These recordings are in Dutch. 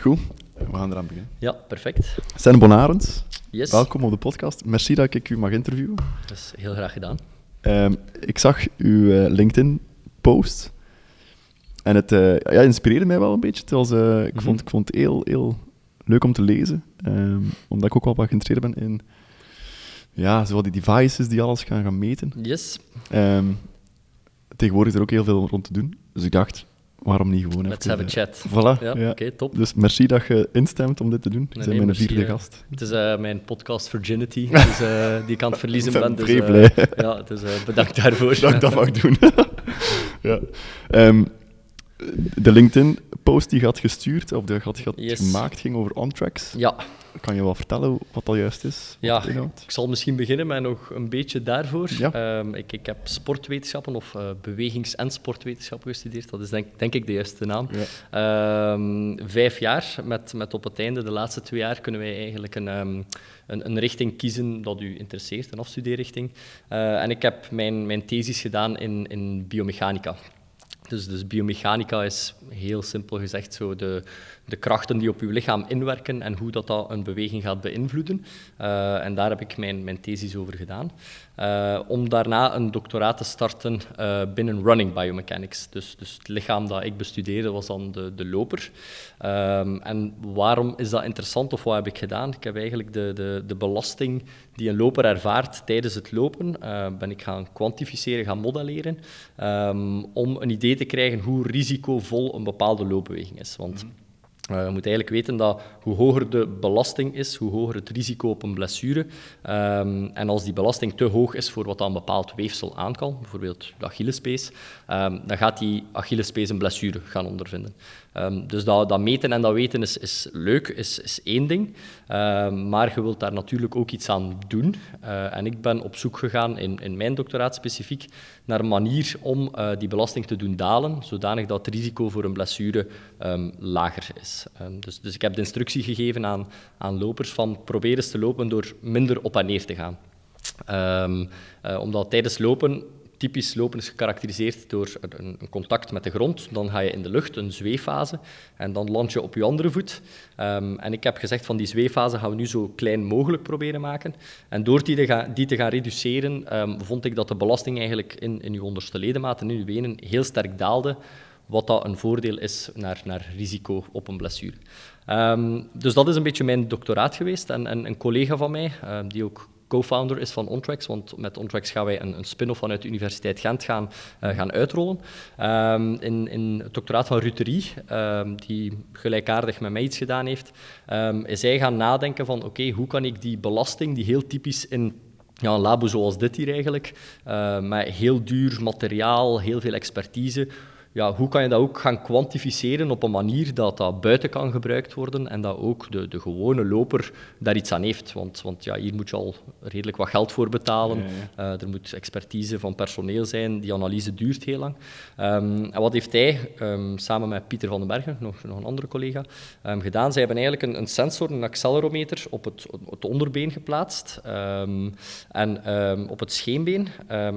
Goed, we gaan eraan beginnen. Ja, perfect. Sen Bonarens, Yes. welkom op de podcast. Merci dat ik u mag interviewen. Dat is heel graag gedaan. Ehm, ik zag uw eh, LinkedIn-post en het eh, ja, inspireerde mij wel een beetje. Was, eh, ik, Mhm. vond, ik vond het heel, heel leuk om te lezen, ehm, omdat ik ook wel wat geïnteresseerd ben in ja, zowel die devices die alles gaan, gaan meten. Yes. Ehm, tegenwoordig is er ook heel veel rond te doen, dus ik dacht, waarom niet gewoon Let's even... have a eh, chat. Voilà, Ja, ja. oké, top. Dus merci dat je instemt om dit te doen. Je Nee, mijn vierde eh. gast. Het is eh, mijn podcast Virginity, dus, eh, die ik aan het verliezen Ik ben. Dus, blij. ja, dus bedankt daarvoor. dat ik dat mag doen. ja. Ehm, de LinkedIn-post die je had gestuurd, of die je had, je had Yes. gemaakt, ging over on-tracks. Ja, Kan je wel vertellen wat dat juist is? Ja. ik zal misschien beginnen met nog een beetje daarvoor. Ja. Ehm, ik, ik heb sportwetenschappen of eh, bewegings- en sportwetenschappen gestudeerd. Dat is denk, denk ik de juiste naam. Ja. Ehm, vijf jaar, met, met op het einde, de laatste twee jaar, kunnen wij eigenlijk een, ehm, een, een richting kiezen dat u interesseert, een afstudeerrichting. Eh, en ik heb mijn, mijn thesis gedaan in, in biomechanica. Dus, dus biomechanica is heel simpel gezegd zo de, de krachten die op uw lichaam inwerken en hoe dat, dat een beweging gaat beïnvloeden. Eh, en daar heb ik mijn, mijn thesis over gedaan. Eh, om daarna een doctoraat te starten eh, binnen running biomechanics. Dus, dus het lichaam dat ik bestudeerde was dan de, de loper. Ehm, en waarom is dat interessant of wat heb ik gedaan? Ik heb eigenlijk de, de, de belasting die een loper ervaart tijdens het lopen, ben ik gaan kwantificeren, gaan modelleren, ehm, om een idee te krijgen hoe risicovol een bepaalde loopbeweging is. Want eh, je moet eigenlijk weten dat hoe hoger de belasting is, hoe hoger het risico op een blessure. Ehm, en als die belasting te hoog is voor wat een bepaald weefsel aan kan, bijvoorbeeld de Achillespees, ehm, dan gaat die Achillespees een blessure gaan ondervinden. Ehm, dus dat, dat meten en dat weten is, is leuk, is, is één ding. Ehm, maar je wilt daar natuurlijk ook iets aan doen. Eh, en ik ben op zoek gegaan, in, in mijn doctoraat specifiek, naar een manier om eh, die belasting te doen dalen, zodanig dat het risico voor een blessure ehm, lager is. Dus, dus ik heb de instructie gegeven aan, aan lopers van probeer eens te lopen door minder op en neer te gaan. Eh, omdat tijdens lopen, typisch lopen is gekarakteriseerd door een, een contact met de grond. Dan ga je in de lucht, een zweeffase, en dan land je op je andere voet. Ehm, en ik heb gezegd van die zweeffase gaan we nu zo klein mogelijk proberen maken. En door die te gaan, die te gaan reduceren, ehm, vond ik dat de belasting eigenlijk in, in je onderste ledematen, in je wenen, heel sterk daalde wat dat een voordeel is naar, naar risico op een blessure. Ehm, dus dat is een beetje mijn doctoraat geweest. En, en een collega van mij, die ook co-founder is van Ontrax, want met Ontrax gaan wij een, een spin-off vanuit de Universiteit Gent gaan, eh, gaan uitrollen. Ehm, in, in het doctoraat van Ruterie, ehm, die gelijkaardig met mij iets gedaan heeft, ehm, is hij gaan nadenken van oké, hoe kan ik die belasting, die heel typisch in ja, een labo zoals dit hier eigenlijk, eh, met heel duur materiaal, heel veel expertise, ja, hoe kan je dat ook gaan kwantificeren op een manier dat dat buiten kan gebruikt worden en dat ook de, de gewone loper daar iets aan heeft. Want, want ja, hier moet je al redelijk wat geld voor betalen. Ja, Eh, er moet expertise van personeel zijn. Die analyse duurt heel lang. Ehm, en wat heeft hij, ehm, samen met Pieter van den Bergen, nog, nog een andere collega, ehm, gedaan? Zij hebben eigenlijk een, een sensor, een accelerometer, op het, het onderbeen geplaatst en op het scheenbeen.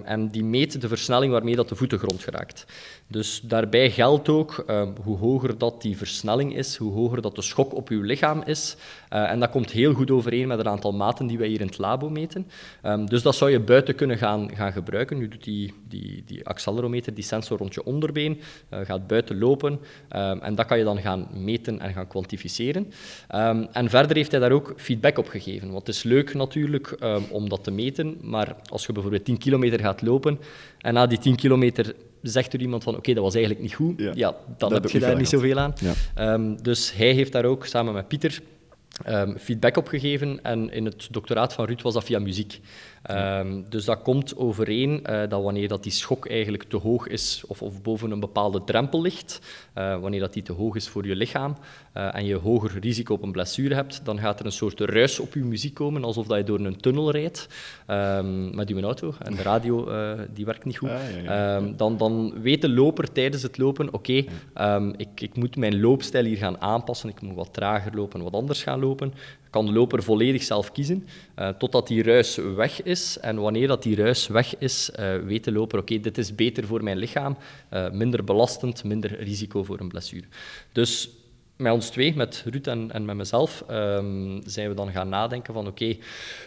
En die meet de versnelling waarmee dat de voet de grond geraakt. Dus daarbij geldt ook, ehm, hoe hoger dat die versnelling is, hoe hoger dat de schok op uw lichaam is. Eh, en dat komt heel goed overeen met een aantal maten die wij hier in het labo meten. Ehm, dus dat zou je buiten kunnen gaan, gaan gebruiken. Nu doet die, die, die accelerometer, die sensor rond je onderbeen, eh, gaat buiten lopen. Ehm, en dat kan je dan gaan meten en gaan kwantificeren. En verder heeft hij daar ook feedback op gegeven. Want het is leuk natuurlijk om dat te meten, maar als je bijvoorbeeld 10 kilometer gaat lopen en na die 10 kilometer zegt er iemand van oké, dat was eigenlijk niet goed, Ja. ja, dan heb je daar niet niet veel zoveel aan. Ja. Ehm, dus hij heeft daar ook samen met Pieter ehm, feedback op gegeven. En in het doctoraat van Ruud was dat via muziek. Ehm, dus dat komt overeen eh, dat wanneer dat die schok eigenlijk te hoog is of, of boven een bepaalde drempel ligt, eh, wanneer dat die te hoog is voor je lichaam eh, en je hoger risico op een blessure hebt, dan gaat er een soort ruis op je muziek komen, alsof dat je door een tunnel rijdt ehm, met je auto en de radio die werkt niet goed. Ah, ja, ja. Ehm, dan, dan weet de loper tijdens het lopen, oké, ik, ik moet mijn loopstijl hier gaan aanpassen, ik moet wat trager lopen, wat anders gaan lopen. Kan de loper volledig zelf kiezen, eh, totdat die ruis weg is. En wanneer dat die ruis weg is, eh, weet de loper, oké, dit is beter voor mijn lichaam, eh, minder belastend, minder risico voor een blessure. Dus met ons twee, met Ruud en, en met mezelf, ehm, zijn we dan gaan nadenken van oké,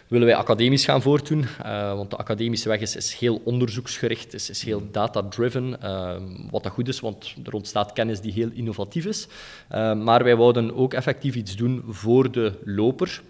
willen wij academisch gaan voortdoen? Uh, want de academische weg is, heel onderzoeksgericht, is, heel data-driven, ehm, wat dat goed is, want er ontstaat kennis die heel innovatief is. Ehm, maar wij wouden ook effectief iets doen voor de loper,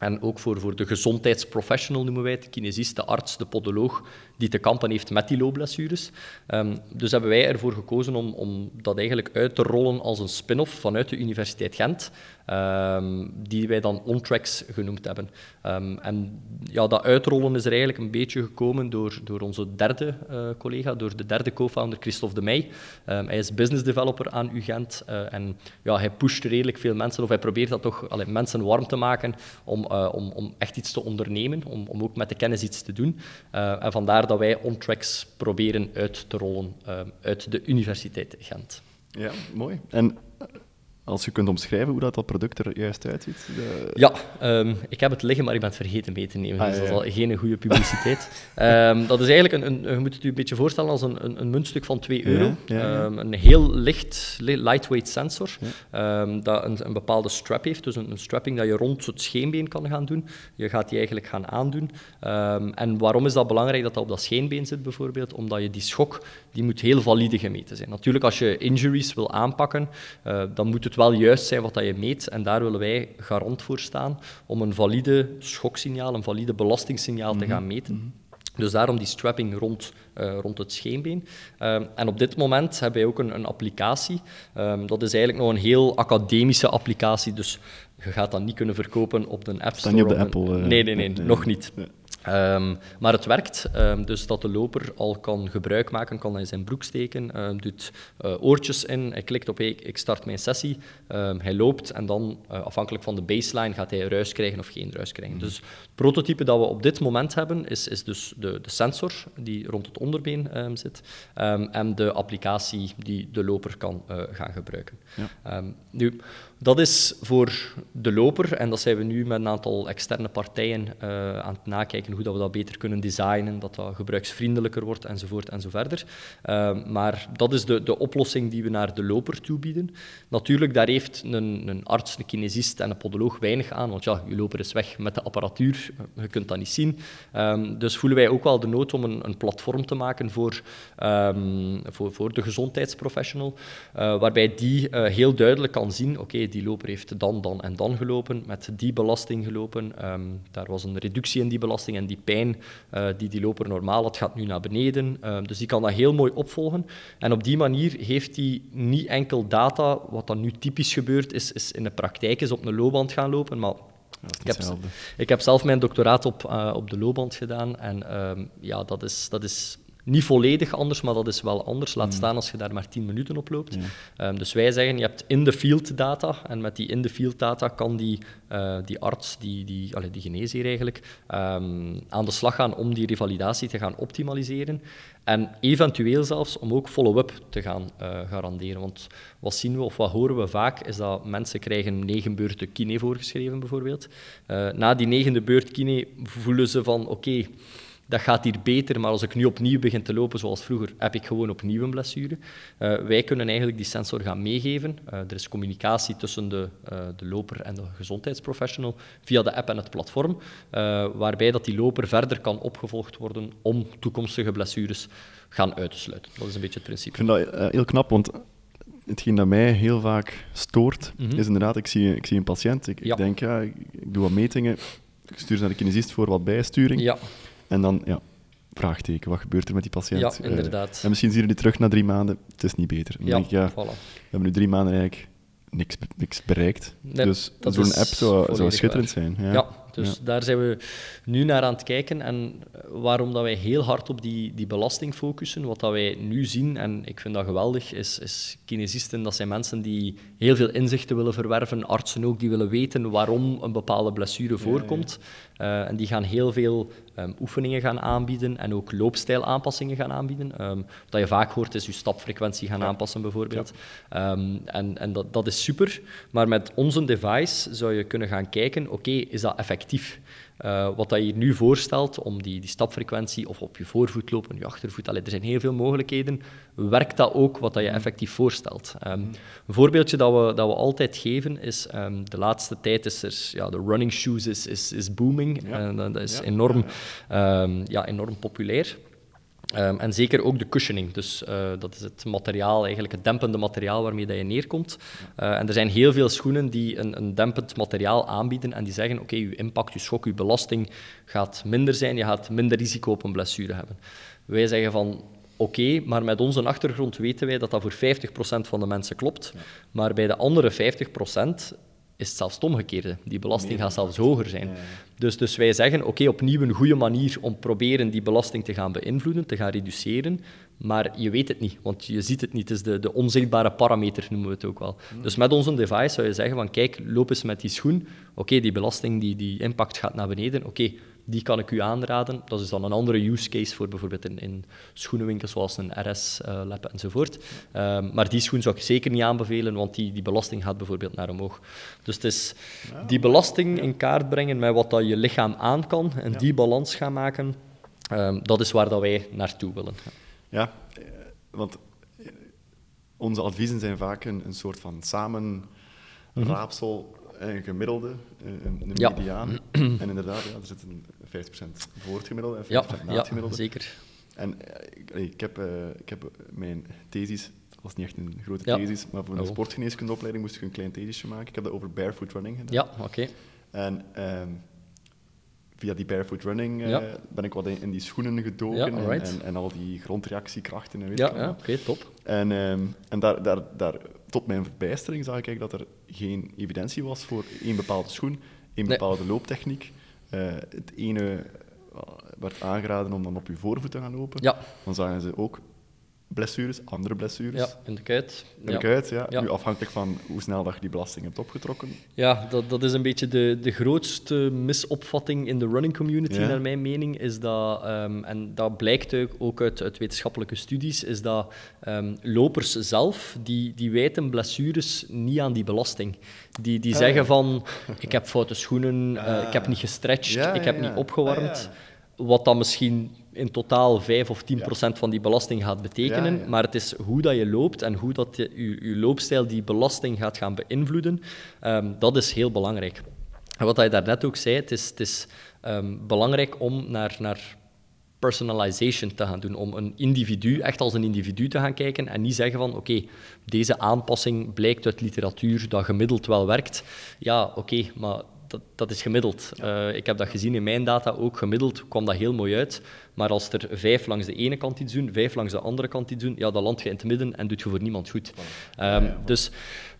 en ook voor, voor de gezondheidsprofessional noemen wij de kinesist, de arts, de podoloog, die te kampen heeft met die loopblessures. Um, dus hebben wij ervoor gekozen om, om dat eigenlijk uit te rollen als een spin-off vanuit de Universiteit Gent, um, die wij dan OnTracks genoemd hebben. Um, en ja, dat uitrollen is er eigenlijk een beetje gekomen door, door onze derde uh, collega, door de derde co-founder Christophe de Meij. hij is business developer aan UGent uh, en ja, hij pusht redelijk veel mensen, of hij probeert dat toch allee, mensen warm te maken om, uh, om, om echt iets te ondernemen, om, om ook met de kennis iets te doen. en vandaar dat wij OnTracks proberen uit te rollen uit de Universiteit Gent. Ja, mooi. En als je kunt omschrijven hoe dat, dat product er juist uitziet? De... Ja, um, ik heb het liggen, maar ik ben het vergeten mee te nemen. Ah, dus dat is al geen goede publiciteit. um, dat is eigenlijk, een, een, je moet het u een beetje voorstellen als een, een, een muntstuk van 2 euro. Ja, um, een heel licht, lightweight sensor, dat een, een, bepaalde strap heeft. Dus een, strapping dat je rond het scheenbeen kan gaan doen. Je gaat die eigenlijk gaan aandoen. en waarom is dat belangrijk dat dat op dat scheenbeen zit bijvoorbeeld? Omdat je die schok, die moet heel valide gemeten zijn. Natuurlijk, als je injuries wil aanpakken, uh, dan moet het wel juist zijn wat dat je meet. En daar willen wij garant voor staan om een valide schoksignaal, een valide belastingsignaal te gaan meten. Mhm. Dus daarom die strapping rond, uh, rond het scheenbeen. Um, en op dit moment hebben wij ook een, een applicatie. Um, dat is eigenlijk nog een heel academische applicatie. Dus je gaat dat niet kunnen verkopen op de App Store. niet op de Apple? Uh, nee, nee, nee, nee, nog niet. Nee. Um, maar het werkt, um, dus dat de loper al kan gebruik maken, kan hij zijn broek steken, um, doet uh, oortjes in, hij klikt op hey, ik start mijn sessie, hij loopt en dan uh, afhankelijk van de baseline gaat hij ruis krijgen of geen ruis krijgen. Mm. Dus het prototype dat we op dit moment hebben is, is dus de, de sensor die rond het onderbeen zit en de applicatie die de loper kan uh, gaan gebruiken. Ja. nu, dat is voor de loper en dat zijn we nu met een aantal externe partijen aan het nakijken hoe dat we dat beter kunnen designen, dat dat gebruiksvriendelijker wordt, enzovoort en zo verder. Uh, maar dat is de, de oplossing die we naar de loper toebieden. Natuurlijk, daar heeft een, een arts, een kinesist en een podoloog weinig aan, want ja, je loper is weg met de apparatuur, je kunt dat niet zien. Um, dus voelen wij ook wel de nood om een, een platform te maken voor, um, voor, voor de gezondheidsprofessional, uh, waarbij die heel duidelijk kan zien, oké, die loper heeft dan, dan en dan gelopen, met die belasting gelopen, um, daar was een reductie in die belasting en die pijn uh, die die loper normaal had, gaat nu naar beneden. Uh, dus die kan dat heel mooi opvolgen. En op die manier heeft hij niet enkel data, wat dan nu typisch gebeurt, is, is in de praktijk is op een loopband gaan lopen, maar ik heb, ik heb, zelf mijn doctoraat op, uh, op de loopband gedaan en uh, ja, dat is, dat is niet volledig anders, maar dat is wel anders. Laat mm. staan als je daar maar 10 minuten op loopt. Ja. Um, dus wij zeggen, je hebt in-the-field data. En met die in-the-field data kan die, uh, die arts, die, die, allez, die geneesheer eigenlijk, um, aan de slag gaan om die revalidatie te gaan optimaliseren. En eventueel zelfs om ook follow-up te gaan uh, garanderen. Want wat zien we of wat horen we vaak, is dat mensen krijgen negen beurten kine voorgeschreven bijvoorbeeld. Uh, na die negende beurt kine voelen ze van, oké, okay, dat gaat hier beter, maar als ik nu opnieuw begin te lopen zoals vroeger, heb ik gewoon opnieuw een blessure. Uh, wij kunnen eigenlijk die sensor gaan meegeven. Uh, er is communicatie tussen de, uh, de loper en de gezondheidsprofessional via de app en het platform, waarbij dat die loper verder kan opgevolgd worden om toekomstige blessures gaan uit te sluiten. Dat is een beetje het principe. Ik vind dat heel knap, want hetgeen dat mij heel vaak stoort, mm -hmm. is inderdaad, ik zie, ik zie een patiënt, ik, ja. ik denk, ja, ik, ik doe wat metingen, ik stuur ze naar de kinesist voor wat bijsturing. Ja. En dan, ja, vraagteken, wat gebeurt er met die patiënt? Ja, inderdaad. Uh, en misschien zien jullie terug na drie maanden, het is niet beter. Dan ja, denk ik, ja, voilà. we hebben nu drie maanden eigenlijk niks, niks bereikt. Nee, dus zo'n app zou, zou schitterend waar. zijn. Ja, ja dus ja. daar zijn we nu naar aan het kijken. En waarom dat wij heel hard op die, die belasting focussen, wat dat wij nu zien, en ik vind dat geweldig, is, is kinesisten, dat zijn mensen die heel veel inzichten willen verwerven, artsen ook, die willen weten waarom een bepaalde blessure voorkomt. Uh, en die gaan heel veel um, oefeningen gaan aanbieden en ook loopstijlaanpassingen gaan aanbieden. Um, wat je vaak hoort is je stapfrequentie gaan aanpassen bijvoorbeeld. Um, en en dat, dat is super, maar met onze device zou je kunnen gaan kijken, oké, okay, is dat effectief? Uh, wat dat je hier nu voorstelt om die, die stapfrequentie of op je voorvoet lopen, je achtervoet, allee, er zijn heel veel mogelijkheden. Werkt dat ook wat dat je effectief voorstelt? Um, een voorbeeldje dat we, dat we altijd geven is, um, de laatste tijd is er, ja, de running shoes is, is, is booming. Ja. En dat is enorm, um, ja, enorm populair. Um, en zeker ook de cushioning. Dus uh, dat is het materiaal, eigenlijk het dempende materiaal waarmee dat je neerkomt. Uh, en er zijn heel veel schoenen die een, een dempend materiaal aanbieden en die zeggen, oké, okay, je impact, je schok, je belasting gaat minder zijn, je gaat minder risico op een blessure hebben. Wij zeggen van, oké, okay, maar met onze achtergrond weten wij dat dat voor 50% van de mensen klopt. Ja. Maar bij de andere 50% is het zelfs het omgekeerde. Die belasting gaat zelfs hoger zijn. Dus, dus wij zeggen, oké, opnieuw een goede manier om proberen die belasting te gaan beïnvloeden, te gaan reduceren, maar je weet het niet, want je ziet het niet. Het is de, de onzichtbare parameter, noemen we het ook wel. Hmm. Dus met onze device zou je zeggen van, kijk, loop eens met die schoen. Oké, die belasting, die, die impact gaat naar beneden. Oké, die kan ik u aanraden. Dat is dan een andere use case voor bijvoorbeeld in, in schoenenwinkels zoals een RS-lab uh, enzovoort. Um, maar die schoen zou ik zeker niet aanbevelen, want die, die belasting gaat bijvoorbeeld naar omhoog. Dus het is die belasting in kaart brengen met wat dat je lichaam aan kan en die balans gaan maken, um, dat is waar dat wij naartoe willen. Ja, eh, want eh, onze adviezen zijn vaak een, een soort van samenraapsel een gemiddelde, een, een mediaan. En inderdaad, ja, er zit een 50% voor het gemiddelde en 50% ja, na het gemiddelde. Ja, zeker. En ik, ik, heb, uh, ik heb mijn thesis, dat was niet echt een grote thesis, maar voor een oh. sportgeneeskundeopleiding moest ik een klein thesisje maken. Ik heb dat over barefoot running gedaan. Ja, oké. Okay. En um, via die barefoot running uh, ben ik wat in, in die schoenen gedoken en, en, en, al die grondreactiekrachten en weet Ja, ja oké, okay, top. En, um, en daar, daar, daar, tot mijn verbijstering zag ik dat er geen evidentie was voor één bepaalde schoen, één bepaalde nee. looptechniek. Uh, het ene werd aangeraden om dan op je voorvoet te gaan lopen. Ja. Dan zagen ze ook blessures, andere blessures. Ja, in de kuit. In de kuit, ja. ja. Nu afhankelijk van hoe snel dat je die belasting hebt opgetrokken. Ja, dat, dat is een beetje de, de grootste misopvatting in de running community, ja. naar mijn mening. Is dat, um, en dat blijkt ook uit, uit wetenschappelijke studies, is dat um, lopers zelf, die, die wijten blessures niet aan die belasting. Die, die ah, zeggen van, ik heb foute schoenen, uh, ik heb niet gestretched, ik heb niet opgewarmd. Wat dan misschien in totaal 5 of 10 procent van die belasting gaat betekenen. Ja, ja. Maar het is hoe dat je loopt en hoe dat je, je, je loopstijl die belasting gaat gaan beïnvloeden. Um, dat is heel belangrijk. En wat je daarnet ook zei, het is, het is um, belangrijk om naar, naar personalization te gaan doen, om een individu, echt als een individu te gaan kijken en niet zeggen van oké, okay, deze aanpassing blijkt uit literatuur dat gemiddeld wel werkt. Ja, oké, okay, maar dat, dat, is gemiddeld. Uh, ik heb dat gezien in mijn data ook. Gemiddeld kwam dat heel mooi uit. Maar als er vijf langs de ene kant iets doen, vijf langs de andere kant iets doen, ja, dan land je in het midden en doet je voor niemand goed. Um, dus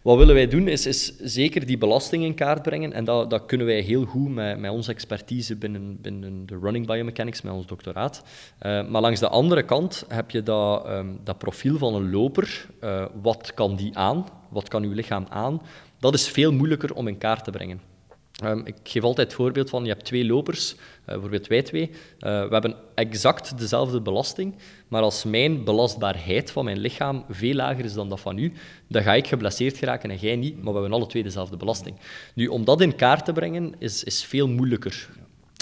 wat willen wij doen, is, is, zeker die belasting in kaart brengen. En dat, dat kunnen wij heel goed met, met onze expertise binnen, binnen de running biomechanics, met ons doctoraat. Uh, maar langs de andere kant heb je dat, um, dat profiel van een loper. Uh, wat kan die aan? Wat kan uw lichaam aan? Dat is veel moeilijker om in kaart te brengen. Um, ik geef altijd het voorbeeld van, je hebt twee lopers, uh, bijvoorbeeld wij twee. Uh, we hebben exact dezelfde belasting, maar als mijn belastbaarheid van mijn lichaam veel lager is dan dat van u, dan ga ik geblesseerd geraken en jij niet, maar we hebben alle twee dezelfde belasting. Nu, om dat in kaart te brengen, is, is veel moeilijker.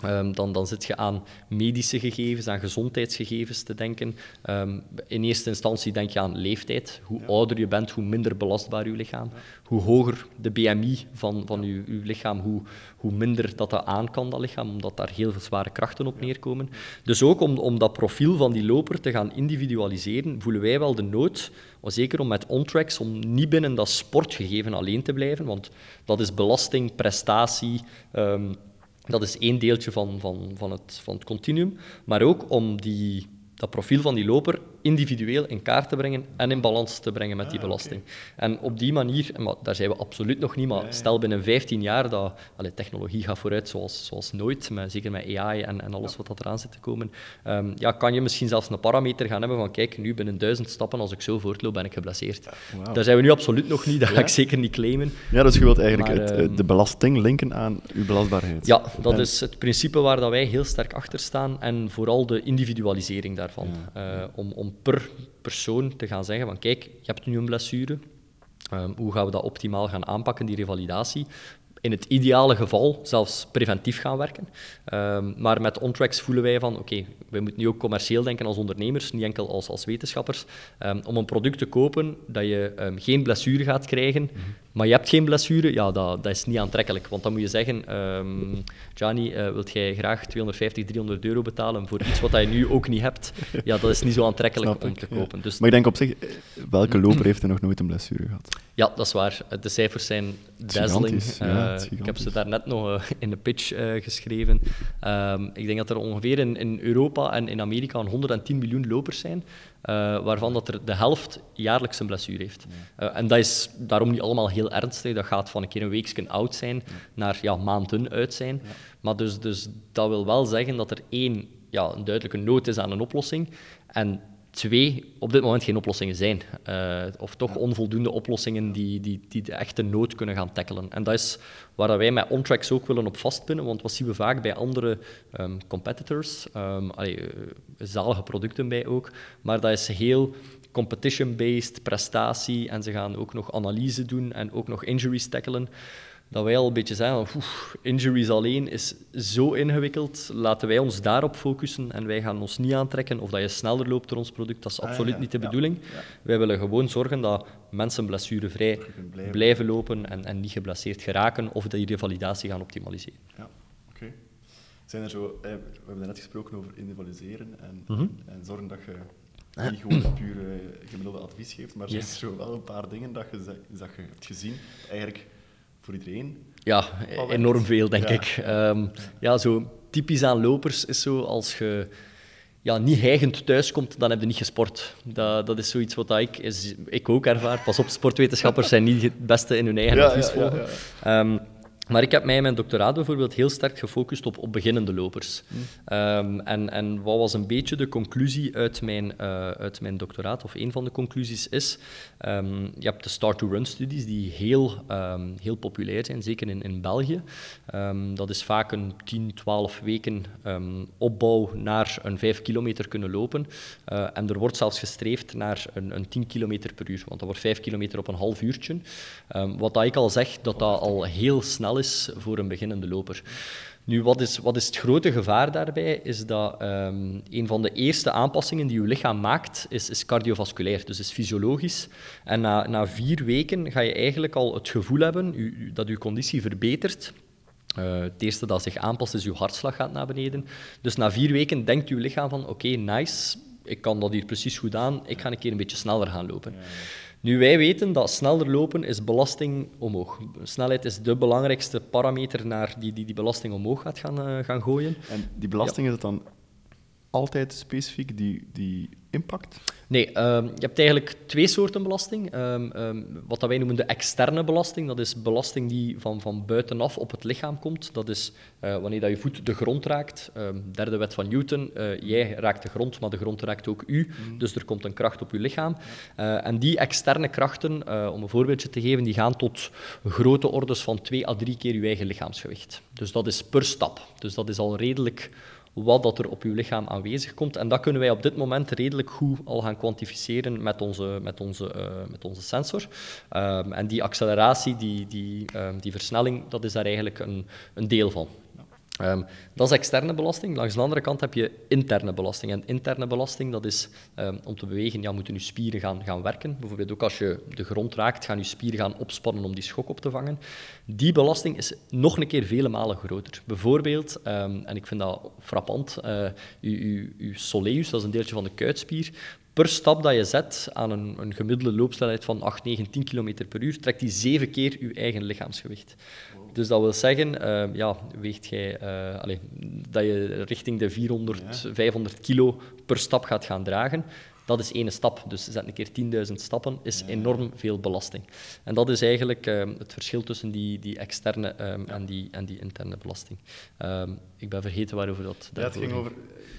Um, dan, dan zit je aan medische gegevens, aan gezondheidsgegevens te denken. Um, in eerste instantie denk je aan leeftijd. Hoe ja. ouder je bent, hoe minder belastbaar je lichaam. Ja. Hoe hoger de BMI van, van je, je lichaam, hoe, hoe minder dat dat aan kan, dat lichaam, omdat daar heel veel zware krachten op neerkomen. Dus ook om, om dat profiel van die loper te gaan individualiseren, voelen wij wel de nood, zeker om met ontracks, om niet binnen dat sportgegeven alleen te blijven, want dat is belasting, prestatie... Um, dat is één deeltje van, van, van, het, van het continuum. Maar ook om die, dat profiel van die loper individueel in kaart te brengen en in balans te brengen met die ah, belasting. Okay. En op die manier, maar daar zijn we absoluut nog niet, maar stel binnen 15 jaar dat allee, technologie gaat vooruit zoals, zoals nooit, maar zeker met AI en, en alles wat dat eraan zit te komen, um, ja, kan je misschien zelfs een parameter gaan hebben van kijk, nu binnen duizend stappen, als ik zo voortloop, ben ik geblesseerd. Ja, wow. Daar zijn we nu absoluut nog niet, dat ga ik zeker niet claimen. Ja, dus je wilt eigenlijk maar, het, um, de belasting linken aan uw belastbaarheid. Ja, dat en... is het principe waar dat wij heel sterk achter staan en vooral de individualisering daarvan. Ja. Uh, om, om per persoon te gaan zeggen van kijk, je hebt nu een blessure, um, hoe gaan we dat optimaal gaan aanpakken, die revalidatie? in het ideale geval zelfs preventief gaan werken. Um, maar met OnTracks voelen wij van, oké, we moeten nu ook commercieel denken als ondernemers, niet enkel als, als wetenschappers, um, om een product te kopen dat je geen blessure gaat krijgen, -hmm. Maar je hebt geen blessure, ja, dat, dat is niet aantrekkelijk. Want dan moet je zeggen, Gianni, uh, wilt jij graag 250, 300 euro betalen voor iets wat je nu ook niet hebt? Ja, dat is niet zo aantrekkelijk om te kopen. Ja. Dus maar ik denk op zich, welke loper heeft er nog nooit een blessure gehad? Ja, dat is waar. De cijfers zijn dazzling. Ja, ik heb ze daarnet nog in de pitch geschreven. Um, ik denk dat er ongeveer in, in, Europa en in Amerika 110 miljoen lopers zijn, waarvan dat er de helft jaarlijks een blessure heeft. Ja. en dat is daarom niet allemaal heel ernstig. Dat gaat van een keer een weekje oud zijn ja. naar ja, maanden uit zijn. Maar dus, dus dat wil wel zeggen dat er één ja, een duidelijke nood is aan een oplossing. En twee, op dit moment geen oplossingen zijn. Uh, of toch onvoldoende oplossingen die, die, die de echte nood kunnen gaan tackelen. En dat is waar wij met OnTracks ook willen op vastpinnen, want wat zien we vaak bij andere um, competitors, allee, uh, zalige producten bij ook, maar dat is heel competition-based, prestatie, en ze gaan ook nog analyse doen en ook nog injuries tackelen dat wij al een beetje zeggen, oef, injuries alleen is zo ingewikkeld, laten wij ons daarop focussen en wij gaan ons niet aantrekken of dat je sneller loopt door ons product, dat is absoluut ah, ja, niet de bedoeling. Ja. Wij willen gewoon zorgen dat mensen blessurevrij blijven. blijven lopen en, en, niet geblesseerd geraken of dat die revalidatie gaan optimaliseren. Ja, oké. Okay. Zijn er zo, we hebben net gesproken over individualiseren en, mm -hmm. en zorgen dat je niet gewoon pure gemiddelde advies geeft, maar yes. zijn er zo wel een paar dingen dat je, dat je hebt gezien, eigenlijk voor iedereen? Ja, enorm veel, denk ja. ik. Um, ja, zo typisch aan lopers is zo als je ja, niet heigend thuiskomt, dan heb je niet gesport. Dat, dat is zoiets wat ik, is, ik ook ervaar. Pas op, sportwetenschappers zijn niet het beste in hun eigen advies volgen. Um, maar ik heb mij in mijn doctoraat bijvoorbeeld heel sterk gefocust op, op beginnende lopers. Um, en, en wat was een beetje de conclusie uit mijn, uh, uit mijn doctoraat, of een van de conclusies is, um, je hebt de start-to-run-studies die heel, um, heel populair zijn, zeker in, in België. dat is vaak een 10, 12 weken opbouw naar een 5 kilometer kunnen lopen. Uh, en er wordt zelfs gestreefd naar een, een 10 kilometer per uur, want dat wordt 5 kilometer op een half uurtje. wat dat ik al zeg, dat dat al heel snel is voor een beginnende loper. Nu, wat is, wat is het grote gevaar daarbij? Is dat um, een van de eerste aanpassingen die je lichaam maakt, is, is cardiovasculair, dus is fysiologisch. En na, na vier weken ga je eigenlijk al het gevoel hebben dat je conditie verbetert. Uh, het eerste dat zich aanpast is je hartslag gaat naar beneden. Dus na vier weken denkt je lichaam van oké, nice, ik kan dat hier precies goed aan, ik ga een keer een beetje sneller gaan lopen. Nu, wij weten dat sneller lopen is belasting omhoog. Snelheid is de belangrijkste parameter naar die die, die belasting omhoog gaat gaan, uh, gaan gooien. En die belasting ja. is het dan altijd specifiek die, die impact? Nee, um, je hebt eigenlijk twee soorten belasting. Um, um, wat dat wij noemen de externe belasting, dat is belasting die van, van buitenaf op het lichaam komt. Dat is uh, wanneer dat je voet de grond raakt. derde wet van Newton, uh, jij raakt de grond, maar de grond raakt ook u. Mm. Dus er komt een kracht op je lichaam. Uh, en die externe krachten, om een voorbeeldje te geven, die gaan tot grote orders van twee à drie keer je eigen lichaamsgewicht. Dus dat is per stap. Dus dat is al redelijk wat dat er op uw lichaam aanwezig komt. En dat kunnen wij op dit moment redelijk goed al gaan kwantificeren met onze, met onze, uh, met onze sensor. Um, en die acceleratie, die, die, um, die versnelling, dat is daar eigenlijk een, een deel van. Um, dat is externe belasting. Langs de andere kant heb je interne belasting. En interne belasting, dat is um, om te bewegen, ja, moeten je spieren gaan, gaan werken. Bijvoorbeeld ook als je de grond raakt, gaan je spieren gaan opspannen om die schok op te vangen. Die belasting is nog een keer vele malen groter. Bijvoorbeeld, um, en ik vind dat frappant, uh, uw soleus, dat is een deeltje van de kuitspier, per stap dat je zet aan een, een gemiddelde loopsnelheid van 8, 9, 10 km per uur, trekt die zeven keer je eigen lichaamsgewicht. Dus dat wil zeggen, uh, ja, weegt jij, uh, allez, dat je richting de 400, ja. 500 kilo per stap gaat gaan dragen. Dat is één stap. Dus zet een keer 10.000 stappen, is enorm veel belasting. En dat is eigenlijk uh, het verschil tussen die, die externe um, ja. en, die, en die interne belasting. Um, ik ben vergeten waarover dat... Ja, het ging over...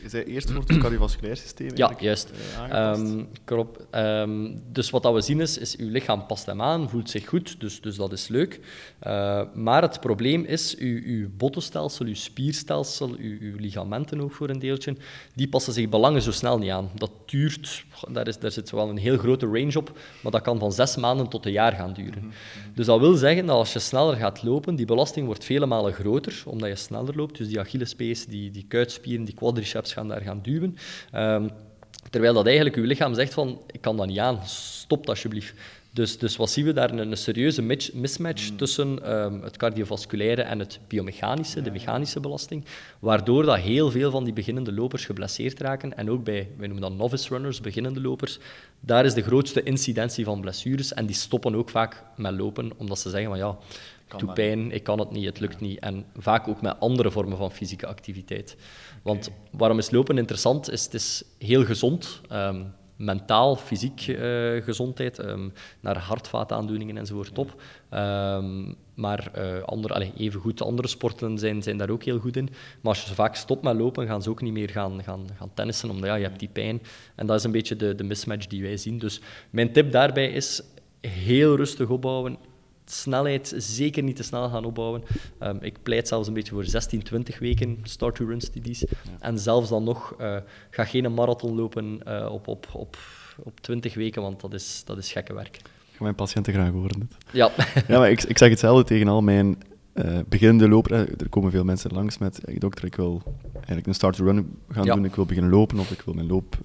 Je zei eerst voor het cardiovasculair systeem. Ja, juist. Um, klopt. dus wat dat we zien is, is, uw lichaam past hem aan, voelt zich goed, dus, dus dat is leuk. Uh, maar het probleem is, uw, uw bottenstelsel, uw spierstelsel, uw, uw ligamenten ook voor een deeltje, die passen zich belangen zo snel niet aan. Dat duurt daar, is, daar zit wel een heel grote range op, maar dat kan van zes maanden tot een jaar gaan duren. Dus dat wil zeggen dat als je sneller gaat lopen, die belasting wordt vele malen groter, omdat je sneller loopt. Dus die Achillespees, die, die kuitspieren, die quadriceps gaan daar gaan duwen. Ehm, terwijl dat eigenlijk je lichaam zegt van, ik kan dat niet aan, stop alsjeblieft. Dus, dus wat zien we daar? Een, een serieuze match- mismatch tussen ehm, het cardiovasculaire en het biomechanische, de mechanische belasting, waardoor dat heel veel van die beginnende lopers geblesseerd raken. En ook bij, wij noemen dat novice runners, beginnende lopers, daar is de grootste incidentie van blessures. En die stoppen ook vaak met lopen, omdat ze zeggen van ja, ik doe pijn, ik kan het niet, het lukt niet. En vaak ook met andere vormen van fysieke activiteit. Want waarom is lopen interessant? Is, het is heel gezond. ehm, mentaal, fysiek eh, gezondheid, ehm, naar hartvaataandoeningen enzovoort op. Ehm, maar eh andere, allee, evengoed, andere sporten zijn, zijn daar ook heel goed in. Maar als je vaak stopt met lopen, gaan ze ook niet meer gaan, gaan, gaan tennissen, omdat ja, je hebt die pijn. En dat is een beetje de, de mismatch die wij zien. Dus mijn tip daarbij is heel rustig opbouwen. Snelheid zeker niet te snel gaan opbouwen. Ehm, ik pleit zelfs een beetje voor 16, 20 weken start-to-run studies. En zelfs dan nog, eh, ga geen marathon lopen eh, op, op, op, op 20 weken, want dat is, dat is gekke werk. Gaan mijn patiënten graag horen. Dit. Ja, Ja, maar ik, ik zeg hetzelfde tegen al mijn eh, beginnende loper. Er komen veel mensen langs met, "Hey, dokter, ik wil eigenlijk een start-to-run gaan Ja. doen. Ik wil beginnen lopen of ik wil mijn loop...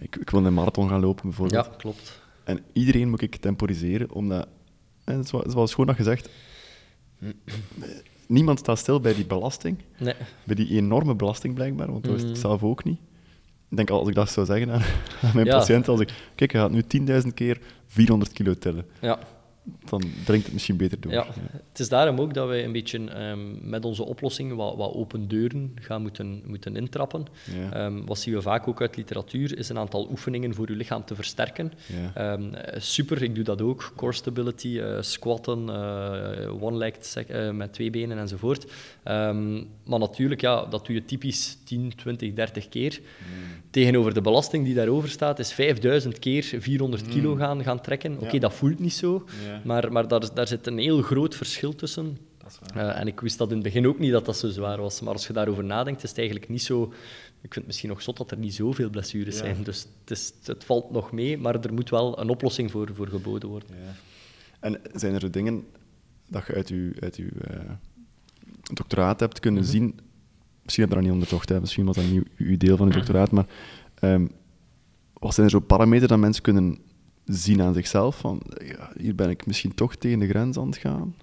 ik, ik wil een marathon gaan lopen, bijvoorbeeld. ja klopt. En iedereen moet ik temporiseren, omdat... En het is wel- schoon dat gezegd... Niemand staat stil bij die belasting. Nee. Bij die enorme belasting, blijkbaar. Want dat wist ik Mhm. zelf ook niet. Ik denk, als ik dat zou zeggen aan, aan mijn Ja. patiënten, als ik... Kijk, je gaat nu 10.000 keer 400 kilo tillen. Ja. Dan dringt het misschien beter door. Ja, het is daarom ook dat wij een beetje ehm, met onze oplossing wat, wat open deuren gaan moeten, moeten intrappen. Ja. Ehm, wat zien we vaak ook uit literatuur, is een aantal oefeningen voor je lichaam te versterken. Ja. Ehm, eh, super, ik doe dat ook. Core stability, eh, squatten, eh one-legged sec- eh, met twee benen enzovoort. Maar natuurlijk, ja, dat doe je typisch 10, 20, 30 keer. Tegenover de belasting die daarover staat, is 5000 keer 400 kilo gaan, gaan trekken. Oké, Ja. dat voelt niet zo, Ja. maar, maar daar, daar zit een heel groot verschil tussen. Eh, en ik wist dat in het begin ook niet dat dat zo zwaar was. Maar als je daarover nadenkt, is het eigenlijk niet zo... Ik vind het misschien nog zot dat er niet zoveel blessures Ja. zijn. Dus het, is, het valt nog mee, maar er moet wel een oplossing voor, voor geboden worden. Ja. En zijn er dingen dat je uit je, uit uw eh, doctoraat hebt kunnen Mhm. zien? Misschien heb je dat niet onderzocht, hè? misschien was dat niet uw, deel van je doctoraat, maar ehm, wat zijn er zo parameters dat mensen kunnen zien aan zichzelf? Van, ja, hier ben ik misschien toch tegen de grens aan het gaan.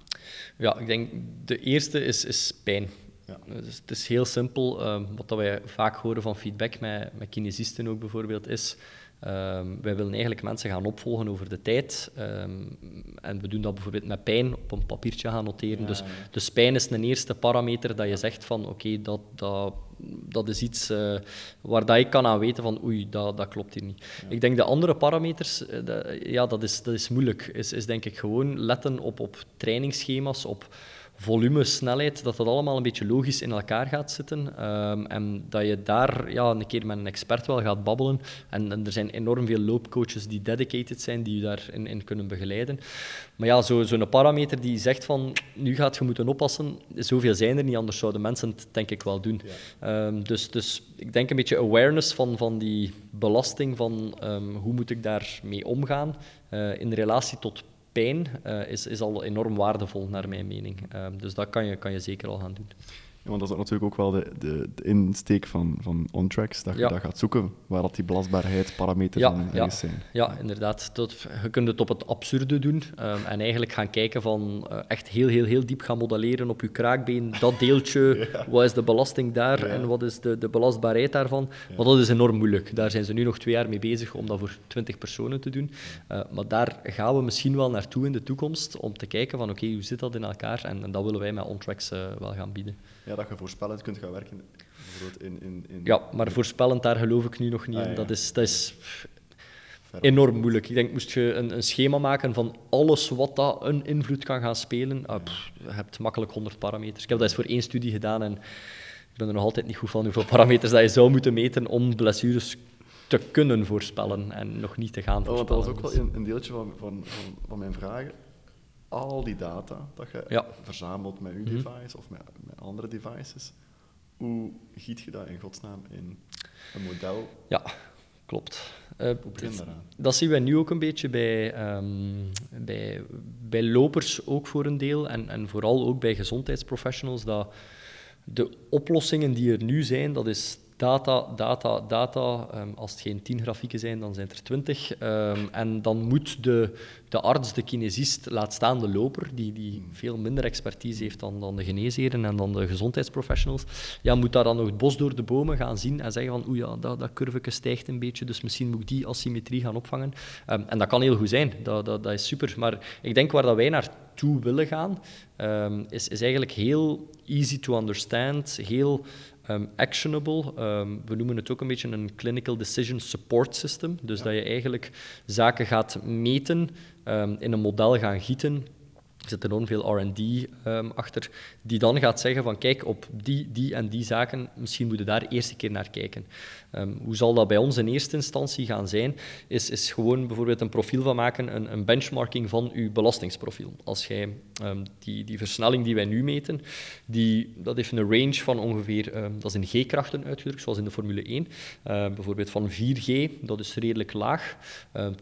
Ja, ik denk de eerste is, is pijn. Ja. Dus het is heel simpel. ehm, wat dat wij vaak horen van feedback met, met kinesisten ook bijvoorbeeld, is ehm, wij willen eigenlijk mensen gaan opvolgen over de tijd. ehm, en we doen dat bijvoorbeeld met pijn op een papiertje gaan noteren. Ja, dus, dus pijn is een eerste parameter dat je zegt van oké, dat, dat, dat is iets eh, waar dat ik kan aan weten van oei, dat, dat klopt hier niet. Ik denk de andere parameters, eh, dat- ja, dat is, dat is moeilijk. Is, is denk ik gewoon letten op, op trainingsschema's, op volume, snelheid, dat dat allemaal een beetje logisch in elkaar gaat zitten. Ehm, en dat je daar ja, een keer met een expert wel gaat babbelen. En, en er zijn enorm veel loopcoaches die dedicated zijn, die je daarin in kunnen begeleiden. Maar ja, zo- zo'n parameter die zegt van, nu gaat je moeten oppassen, zoveel zijn er niet, anders zouden mensen het denk ik wel doen. Ehm, dus, dus ik denk een beetje awareness van, van die belasting, van ehm, hoe moet ik daarmee omgaan, eh, in relatie tot eh, is, is al enorm waardevol, naar mijn mening. Ehm, dus dat kan je, kan je zeker al gaan doen. Want dat is natuurlijk ook wel de, de, de insteek van, van OnTracks, dat je Ja. dat gaat zoeken, waar dat die belastbaarheidsparameters Ja, dan ja. ergens zijn. Ja, inderdaad. Tot, je kunt het op het absurde doen ehm, en eigenlijk gaan kijken van eh, echt heel, heel, heel diep gaan modelleren op je kraakbeen. Dat deeltje, wat is de belasting daar en wat is de, de belastbaarheid daarvan? Maar dat is enorm moeilijk. Daar zijn ze nu nog twee jaar mee bezig om dat voor 20 personen te doen. Eh, maar daar gaan we misschien wel naartoe in de toekomst om te kijken van oké, hoe zit dat in elkaar? En, en dat willen wij met OnTracks eh, wel gaan bieden. Ja, dat je voorspellend kunt gaan werken, bijvoorbeeld in... in, in Ja, maar voorspellend, daar geloof ik nu nog niet Ah, in. ja. Dat is, dat is enorm moeilijk. Ik denk, moest je een, een schema maken van alles wat dat een invloed kan gaan spelen, ah, pff, je hebt makkelijk 100 parameters. Ik heb dat eens voor één studie gedaan en ik ben er nog altijd niet goed van hoeveel parameters dat je zou moeten meten om blessures te kunnen voorspellen en nog niet te gaan Oh, voorspellen. dat was ook Dus- wel een, een deeltje van, van, van, van mijn vragen. Al die data dat je Ja. verzamelt met je Mhm. device of met, met andere devices, hoe giet je dat in godsnaam in een model? Ja, klopt. Uh, dat, dat zien we nu ook een beetje bij, um, bij, bij lopers ook voor een deel en, en vooral ook bij gezondheidsprofessionals, dat de oplossingen die er nu zijn, dat is data, data, data. Um, als het geen tien grafieken zijn, dan zijn er twintig. Um, en dan moet de, de arts, de kinesist, laat staan de loper, die, die veel minder expertise heeft dan, dan de geneesheren en dan de gezondheidsprofessionals, ja, moet daar dan nog het bos door de bomen gaan zien en zeggen van oeh ja, dat, dat curveke stijgt een beetje, dus misschien moet ik die asymmetrie gaan opvangen. Um, en dat kan heel goed zijn, dat, dat, dat is super. Maar ik denk waar dat wij naartoe willen gaan, is, is eigenlijk heel easy to understand, heel Um, actionable. Um, we noemen het ook een beetje een clinical decision support system. Dus dat je eigenlijk zaken gaat meten, um, in een model gaan gieten er zit enorm veel R&D um, achter, die dan gaat zeggen van kijk, op die, die en die zaken, misschien moeten we daar eerst een keer naar kijken. Um, hoe zal dat bij ons in eerste instantie gaan zijn? Is, is gewoon bijvoorbeeld een profiel van maken, een, een benchmarking van uw belastingsprofiel. Als jij um, die, die versnelling die wij nu meten, die, dat heeft een range van ongeveer, dat is in G-krachten uitgedrukt, zoals in de Formule 1, uh, bijvoorbeeld van 4G, dat is redelijk laag,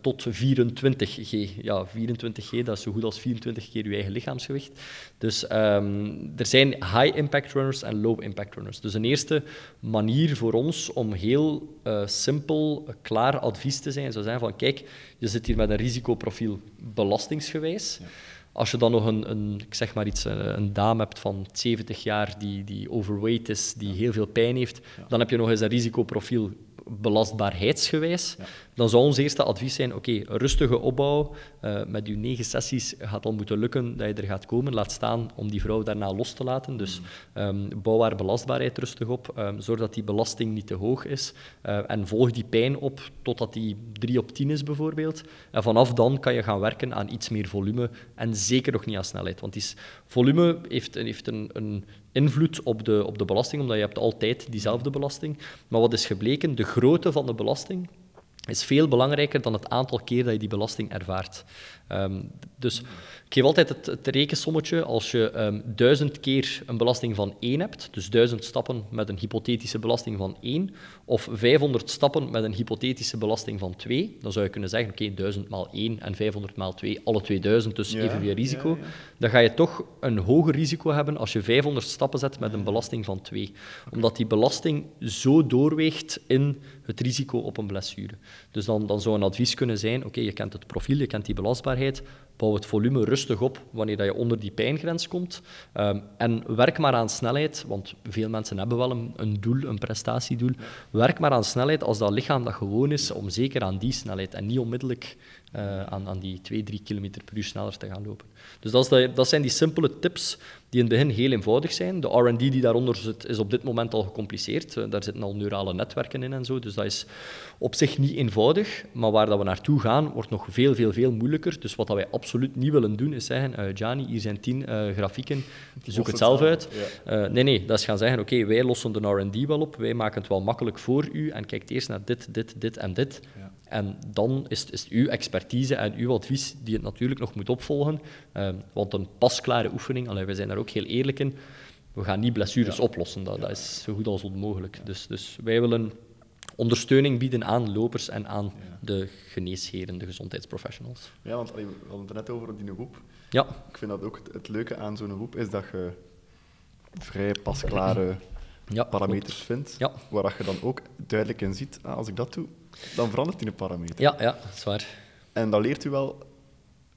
tot 24G. Ja, 24G, dat is zo goed als 24 keer uw eigen lichaamsgewicht. Dus um, er zijn high-impact runners en low-impact runners. Dus een eerste manier voor ons om heel uh, simpel, klaar advies te zijn, zou zijn van kijk, je zit hier met een risicoprofiel belastingsgewijs. Ja. Als je dan nog een, een, ik zeg maar iets, eh, een dame hebt van 70 jaar die, die overweight is, die heel veel pijn heeft, ja. dan heb je nog eens een risicoprofiel belastbaarheidsgewijs, ja. dan zou ons eerste advies zijn, oké, okay, rustige opbouw, uh, met je negen sessies gaat al moeten lukken dat je er gaat komen, laat staan om die vrouw daarna los te laten. Dus um, bouw haar belastbaarheid rustig op, um, zorg dat die belasting niet te hoog is uh, en volg die pijn op totdat die 3 op 10 is bijvoorbeeld. En vanaf dan kan je gaan werken aan iets meer volume en zeker nog niet aan snelheid, want is, volume heeft, heeft een, een invloed op de, op de belasting, omdat je hebt altijd diezelfde belasting. Maar wat is gebleken? De grootte van de belasting is veel belangrijker dan het aantal keer dat je die belasting ervaart. Um, dus ik geef altijd het, het rekensommetje. Als je um, duizend keer een belasting van 1 hebt, dus duizend stappen met een hypothetische belasting van 1, of 500 stappen met een hypothetische belasting van 2, dan zou je kunnen zeggen, oké, okay, 1000 maal 1 en 500 maal 2, alle 2000, dus ja, evenveel risico. Ja, ja. Dan ga je toch een hoger risico hebben als je 500 stappen zet met een belasting van 2. Omdat die belasting zo doorweegt in het risico op een blessure. Dus dan, dan zou een advies kunnen zijn, oké, okay, je kent het profiel, je kent die belastbaarheid, bouw het volume rustig op wanneer dat je onder die pijngrens komt. Um, en werk maar aan snelheid, want veel mensen hebben wel een, een doel, een prestatiedoel. Werk maar aan snelheid als dat lichaam dat gewoon is, om zeker aan die snelheid en niet onmiddellijk uh, aan, aan die 2, 3 km per uur sneller te gaan lopen. Dus dat, is de, dat zijn die simpele tips die in het begin heel eenvoudig zijn. De R&D die daaronder zit, is op dit moment al gecompliceerd. Uh, daar zitten al neurale netwerken in en zo, dus dat is op zich niet eenvoudig. Maar waar dat we naartoe gaan, wordt nog veel, veel, veel moeilijker. Dus wat dat wij absoluut niet willen doen, is zeggen, uh, Gianni, hier zijn tien uh, grafieken, zoek het zelf uit. Ja. nee, nee, dat is gaan zeggen, oké, okay, wij lossen de R&D wel op, wij maken het wel makkelijk voor u en kijkt eerst naar dit, dit, dit en dit. Ja. En dan is het, is het uw expertise en uw advies die het natuurlijk nog moet opvolgen. Uh, want een pasklare oefening, allee, wij zijn daar ook heel eerlijk in, we gaan niet blessures ja. oplossen. Dat, ja. dat, is zo goed als onmogelijk. Ja. Dus, dus, wij willen ondersteuning bieden aan lopers en aan de geneesheren, de gezondheidsprofessionals. Ja, want allee, we hadden het net over die groep. Ja. Ik vind dat ook het, het leuke aan zo'n groep is dat je vrij pasklare ja, parameters vindt, ja. waar je dan ook duidelijk in ziet, ah, als ik dat doe, dan verandert die een parameter. Ja, ja, dat is waar. En dan leert u wel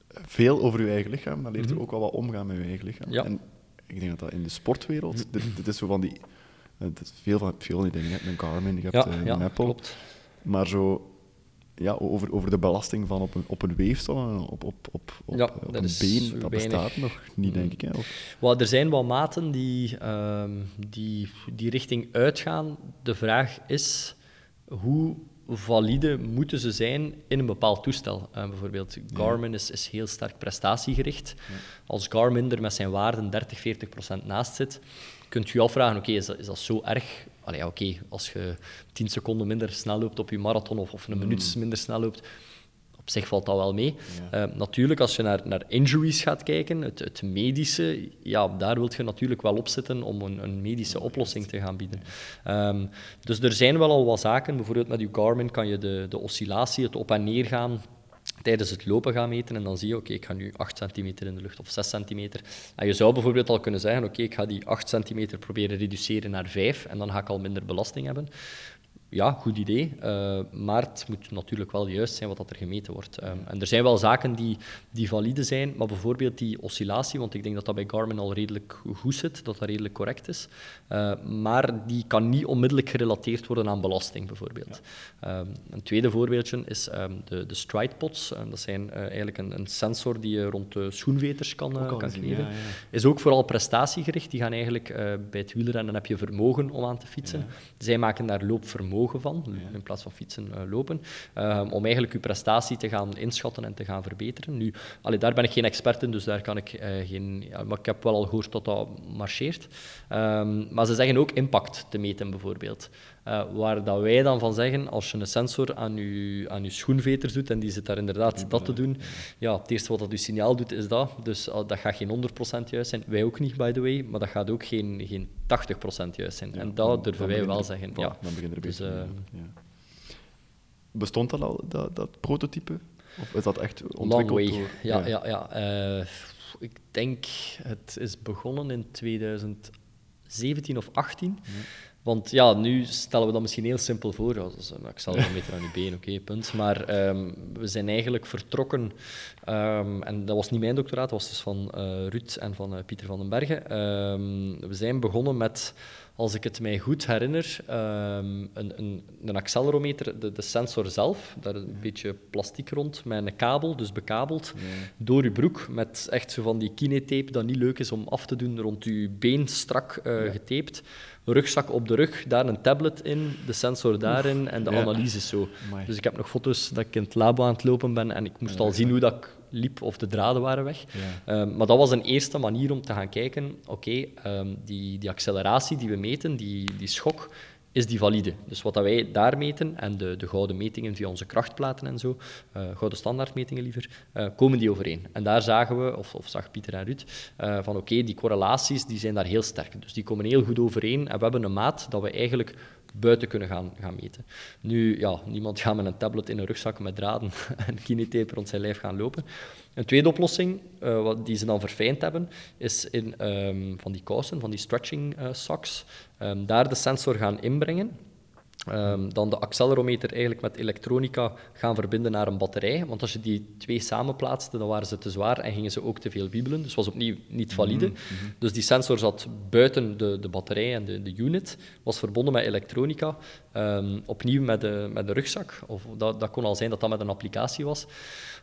veel over uw eigen lichaam, dan leert mm -hmm. u ook wel wat omgaan met uw eigen lichaam. Ja. En ik denk dat dat in de sportwereld, mm -hmm. dit, dit, is zo van die, het is veel van veel die dingen. Je hebt een Garmin, je hebt ja, uh, een ja, Apple, klopt. maar zo ja, over, over de belasting van op een, op een weefsel, op, op, op, op, ja, op dat een been, dat bestaat nog niet, denk ik. Hè? Of... Well, er zijn wel maten die, um, die die richting uitgaan. De vraag is, hoe valide moeten ze zijn in een bepaald toestel. Uh, bijvoorbeeld Garmin is, is, heel sterk prestatiegericht. Ja. Als Garmin er met zijn waarden 30, 40 procent naast zit, kunt u je afvragen, oké, okay, is, dat, is dat zo erg? Allee, oké, okay, als je 10 seconden minder snel loopt op je marathon of, of een minuut mm. minder snel loopt, op zich valt dat wel mee. Eh, natuurlijk, als je naar, naar injuries gaat kijken, het, het, medische, ja, daar wil je natuurlijk wel op zitten om een, een medische oplossing te gaan bieden. Um, dus er zijn wel al wat zaken. Bijvoorbeeld met je Garmin kan je de, de oscillatie, het op en neer gaan tijdens het lopen gaan meten en dan zie je, oké, ik ga nu 8 centimeter in de lucht of 6 centimeter. En je zou bijvoorbeeld al kunnen zeggen, oké, ik ga die 8 centimeter proberen reduceren naar 5 en dan ga ik al minder belasting hebben ja, goed idee. Uh, maar het moet natuurlijk wel juist zijn wat dat er gemeten wordt. Um, en er zijn wel zaken die, die valide zijn, maar bijvoorbeeld die oscillatie, want ik denk dat dat bij Garmin al redelijk goed zit, dat dat redelijk correct is. Uh, maar die kan niet onmiddellijk gerelateerd worden aan belasting, bijvoorbeeld. Um, een tweede voorbeeldje is um, de, de stridepods. dat zijn uh, eigenlijk een, een, sensor die je rond de schoenveters kan, kan kleven. Ja, ja. Is ook vooral prestatiegericht. Die gaan eigenlijk bij het wielrennen heb je vermogen om aan te fietsen. Zij maken daar loopvermogen van, in plaats van fietsen uh, lopen, uh, om eigenlijk uw prestatie te gaan inschatten en te gaan verbeteren. Nu, allee, daar ben ik geen expert in, dus daar kan ik uh, geen... Ja, maar ik heb wel al gehoord dat dat marcheert. Um, maar ze zeggen ook impact te meten, bijvoorbeeld. Uh, waar dat wij dan van zeggen, als je een sensor aan je, aan je schoenveters doet en die zit daar inderdaad dat te doen, ja, het eerste wat dat je signaal doet is dat. Dus uh, dat gaat geen 100% juist zijn. Wij ook niet, by the way, maar dat gaat ook geen, geen 80% juist zijn. Ja, en dat durven wij wel zeggen. Ja, dan begint er dus, uh, ja. Bestond dat al, dat, dat prototype? Of is dat echt ontwikkeld? Long way. Door, ja, ja. ja, ja. ik denk, het is begonnen in 2017 of 18. Want ja, nu stellen we dat misschien heel simpel voor. Ja, dus, ik zal een meter aan je been, oké, punt. Maar um, we zijn eigenlijk vertrokken, um, en dat was niet mijn doctoraat, dat was dus van uh, Ruud en van uh, Pieter van den Bergen. Um, we zijn begonnen met als ik het mij goed herinner, een, een, een accelerometer, de, de, sensor zelf, daar een beetje plastiek rond, met een kabel, dus bekabeld, door je broek, met echt zo van die kinetape dat niet leuk is om af te doen, rond je been strak uh, getaped. Rugzak op de rug, daar een tablet in, de sensor daarin en de ja. analyse zo. Amai. Dus ik heb nog foto's dat ik in het labo aan het lopen ben en ik moest al zien hoe dat ik liep of de draden waren weg. Ja. Um, maar dat was een eerste manier om te gaan kijken, oké, okay, um, die, die acceleratie die we meten, die, die schok, is die valide. Dus wat dat wij daar meten, en de, de gouden metingen via onze krachtplaten en zo, uh, gouden standaardmetingen liever, uh, komen die overeen. En daar zagen we, of, of zag Pieter en Ruud, uh, van oké, die correlaties die zijn daar heel sterk. Dus die komen heel goed overeen en we hebben een maat dat we eigenlijk buiten kunnen gaan, gaan meten. Nu, ja, niemand gaat met een tablet in een rugzak met draden en kinetape rond zijn lijf gaan lopen. Een tweede oplossing, uh, wat, die ze dan verfijnd hebben, is in um, van die kousen, van die stretching uh, socks, um, daar de sensor gaan inbrengen. Um, dan de accelerometer eigenlijk met elektronica gaan verbinden naar een batterij. Want als je die twee samenplaatste, dan waren ze te zwaar en gingen ze ook te veel wiebelen. Dus was opnieuw niet valide. Mm -hmm. Dus die sensor zat buiten de, de batterij en de, de unit, was verbonden met elektronica. Um, opnieuw met de, met de rugzak. Of dat, dat kon al zijn dat dat met een applicatie was.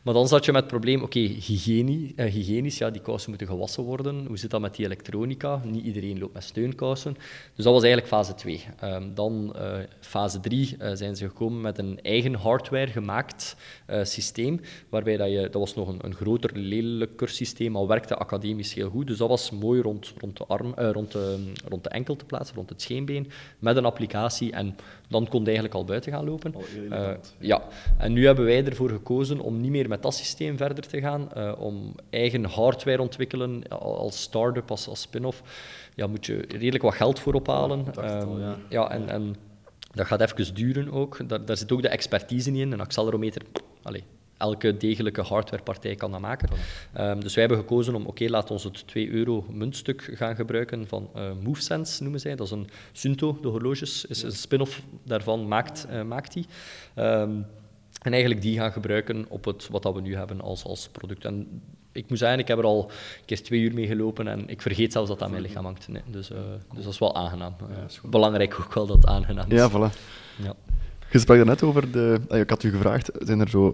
Maar dan zat je met het probleem, oké, hygiënie, uh, hygiënisch, ja, die kousen moeten gewassen worden. Hoe zit dat met die elektronica? Niet iedereen loopt met steunkousen. Dus dat was eigenlijk fase 2. Um, dan uh, fase 3 uh, zijn ze gekomen met een eigen hardware gemaakt systeem, waarbij dat je, dat was nog een, een groter, lelijker systeem, maar werkte academisch heel goed. Dus dat was mooi rond, rond, de, arm, rond, de, rond de enkel te plaatsen, rond het scheenbeen, met een applicatie en dan kon je eigenlijk al buiten gaan lopen. Uh, ja, en nu hebben wij ervoor gekozen om niet meer met dat systeem verder te gaan, uh, om eigen hardware ontwikkelen als start-up, als, als spin-off. Ja, moet je redelijk wat geld voor ophalen. Ja, um, al, ja. ja en, en, dat gaat even duren ook. Daar, daar zit ook de expertise niet in. Een accelerometer, allez, elke degelijke hardwarepartij kan dat maken. Um, dus wij hebben gekozen om, oké, okay, laten we het 2 euro muntstuk gaan gebruiken van uh, MoveSense, noemen zij. Dat is een Sunto, de horloges, is een spin-off daarvan, maakt, uh, maakt die. Um, en eigenlijk die gaan gebruiken op het, wat dat we nu hebben als, als product. En ik moet zeggen, ik heb er al een keer twee uur mee gelopen en ik vergeet zelfs dat dat aan mijn lichaam hangt. Nee, dus, uh, dus dat is wel aangenaam. Ja, is Belangrijk ook wel dat het aangenaam is. Ja, voilà. Ja. Je sprak net over de... Ik had u gevraagd, zijn er zo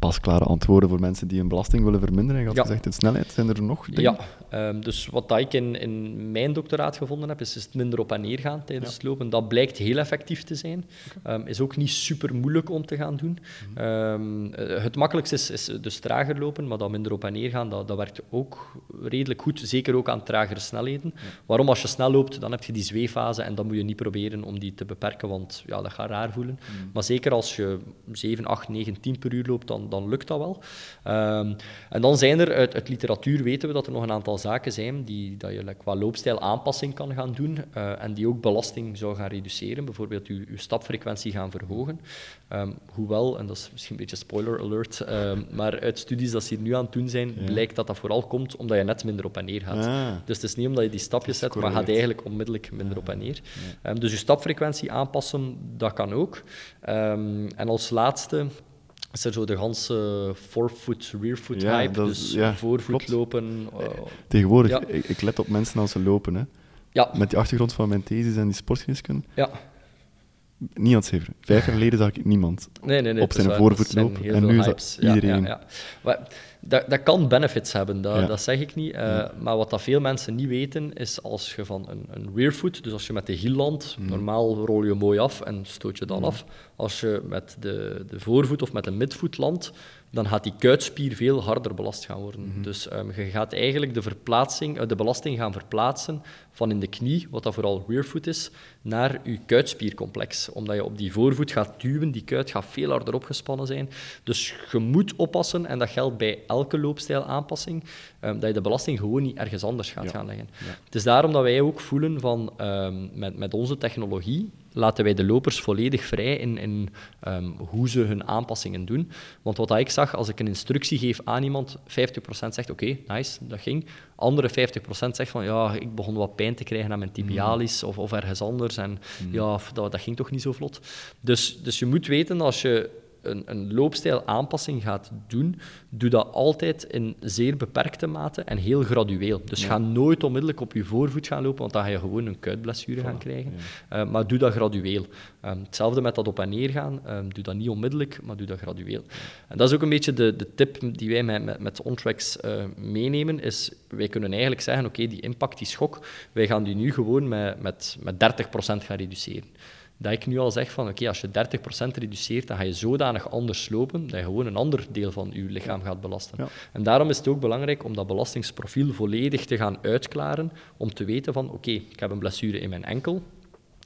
pasklare antwoorden voor mensen die een belasting willen verminderen. Je had ja. gezegd in snelheid. Zijn er nog dingen? Ja, um, dus wat ik in, in mijn doctoraat gevonden heb, is, is het minder op en neer gaan tijdens ja. het lopen. Dat blijkt heel effectief te zijn. Okay. Um, is ook niet super moeilijk om te gaan doen. Mm -hmm. um, het makkelijkste is, is, dus trager lopen, maar dat minder op en neer gaan, dat, dat werkt ook redelijk goed. Zeker ook aan tragere snelheden. Ja. Waarom? Als je snel loopt, dan heb je die zweeffase en dan moet je niet proberen om die te beperken, want ja, dat gaat raar voelen. Mm -hmm. Maar zeker als je 7, 8, 9, 10 per uur loopt, dan dan lukt dat wel. Ehm, en dan zijn er, uit, uit, literatuur weten we dat er nog een aantal zaken zijn die dat je qua loopstijl aanpassing kan gaan doen uh, en die ook belasting zou gaan reduceren. Bijvoorbeeld je, je stapfrequentie gaan verhogen. Um, hoewel, en dat is misschien een beetje spoiler alert, um, maar uit studies dat ze hier nu aan het doen zijn, blijkt dat dat vooral komt omdat je net minder op en neer gaat. Ah. Dus het is niet omdat je die stapjes zet, maar gaat eigenlijk onmiddellijk minder op en neer. dus je stapfrequentie aanpassen, dat kan ook. en als laatste is er zo de ganse forefoot, rearfoot ja, hype, dus ja, voorvoet lopen. Uh, Tegenwoordig, ik, ik, let op mensen als ze lopen. Hè. Ja. Met die achtergrond van mijn thesis en die sportgeneeskunde. Ja. Het zeven. Vijf jaar geleden zag ik niemand nee, nee, nee, op zijn voorvoet lopen. En nu is iedereen. Ja, maar, dat, dat kan benefits hebben, dat, dat zeg ik niet. Uh, maar wat dat veel mensen niet weten, is als je van een, een rearfoot, dus als je met de hiel landt, mm. normaal rol je mooi af en stoot je dan mm. af. Als je met de, de voorvoet of met de midvoet landt, dan gaat die kuitspier veel harder belast gaan worden. Mhm. Dus um, je gaat eigenlijk de, verplaatsing, uh, de belasting gaan verplaatsen van in de knie, wat dat vooral rearfoot is, naar je kuitspiercomplex. Omdat je op die voorvoet gaat duwen, die kuit gaat veel harder opgespannen zijn. Dus je moet oppassen, en dat geldt bij elke loopstijlaanpassing, um, dat je de belasting gewoon niet ergens anders gaat gaan leggen. Het is daarom dat wij ook voelen van um, met, met onze technologie, laten wij de lopers volledig vrij in, in um, hoe ze hun aanpassingen doen. Want wat ik zag, als ik een instructie geef aan iemand, 50% zegt oké, nice, dat ging. Andere 50% zegt van ja, ik begon wat pijn te krijgen aan mijn tibialis mm. of, of ergens anders. En mm. ja, dat, dat ging toch niet zo vlot. Dus, dus je moet weten als je een, een loopstijl aanpassing gaat doen, doe dat altijd in zeer beperkte mate en heel gradueel. Dus ga nooit onmiddellijk op je voorvoet gaan lopen, want dan ga je gewoon een kuitblessure gaan krijgen. Uh, maar doe dat gradueel. Um, hetzelfde met dat op en neer gaan. Um, doe dat niet onmiddellijk, maar doe dat gradueel. En dat is ook een beetje de, de tip die wij met, met, met OnTracks uh, meenemen, is wij kunnen eigenlijk zeggen, oké, die impact, die schok, wij gaan die nu gewoon met, met, met 30% gaan reduceren dat ik nu al zeg van oké, als je 30% reduceert, dan ga je zodanig anders lopen dat je gewoon een ander deel van je lichaam gaat belasten. En daarom is het ook belangrijk om dat belastingsprofiel volledig te gaan uitklaren, om te weten van oké, ik heb een blessure in mijn enkel,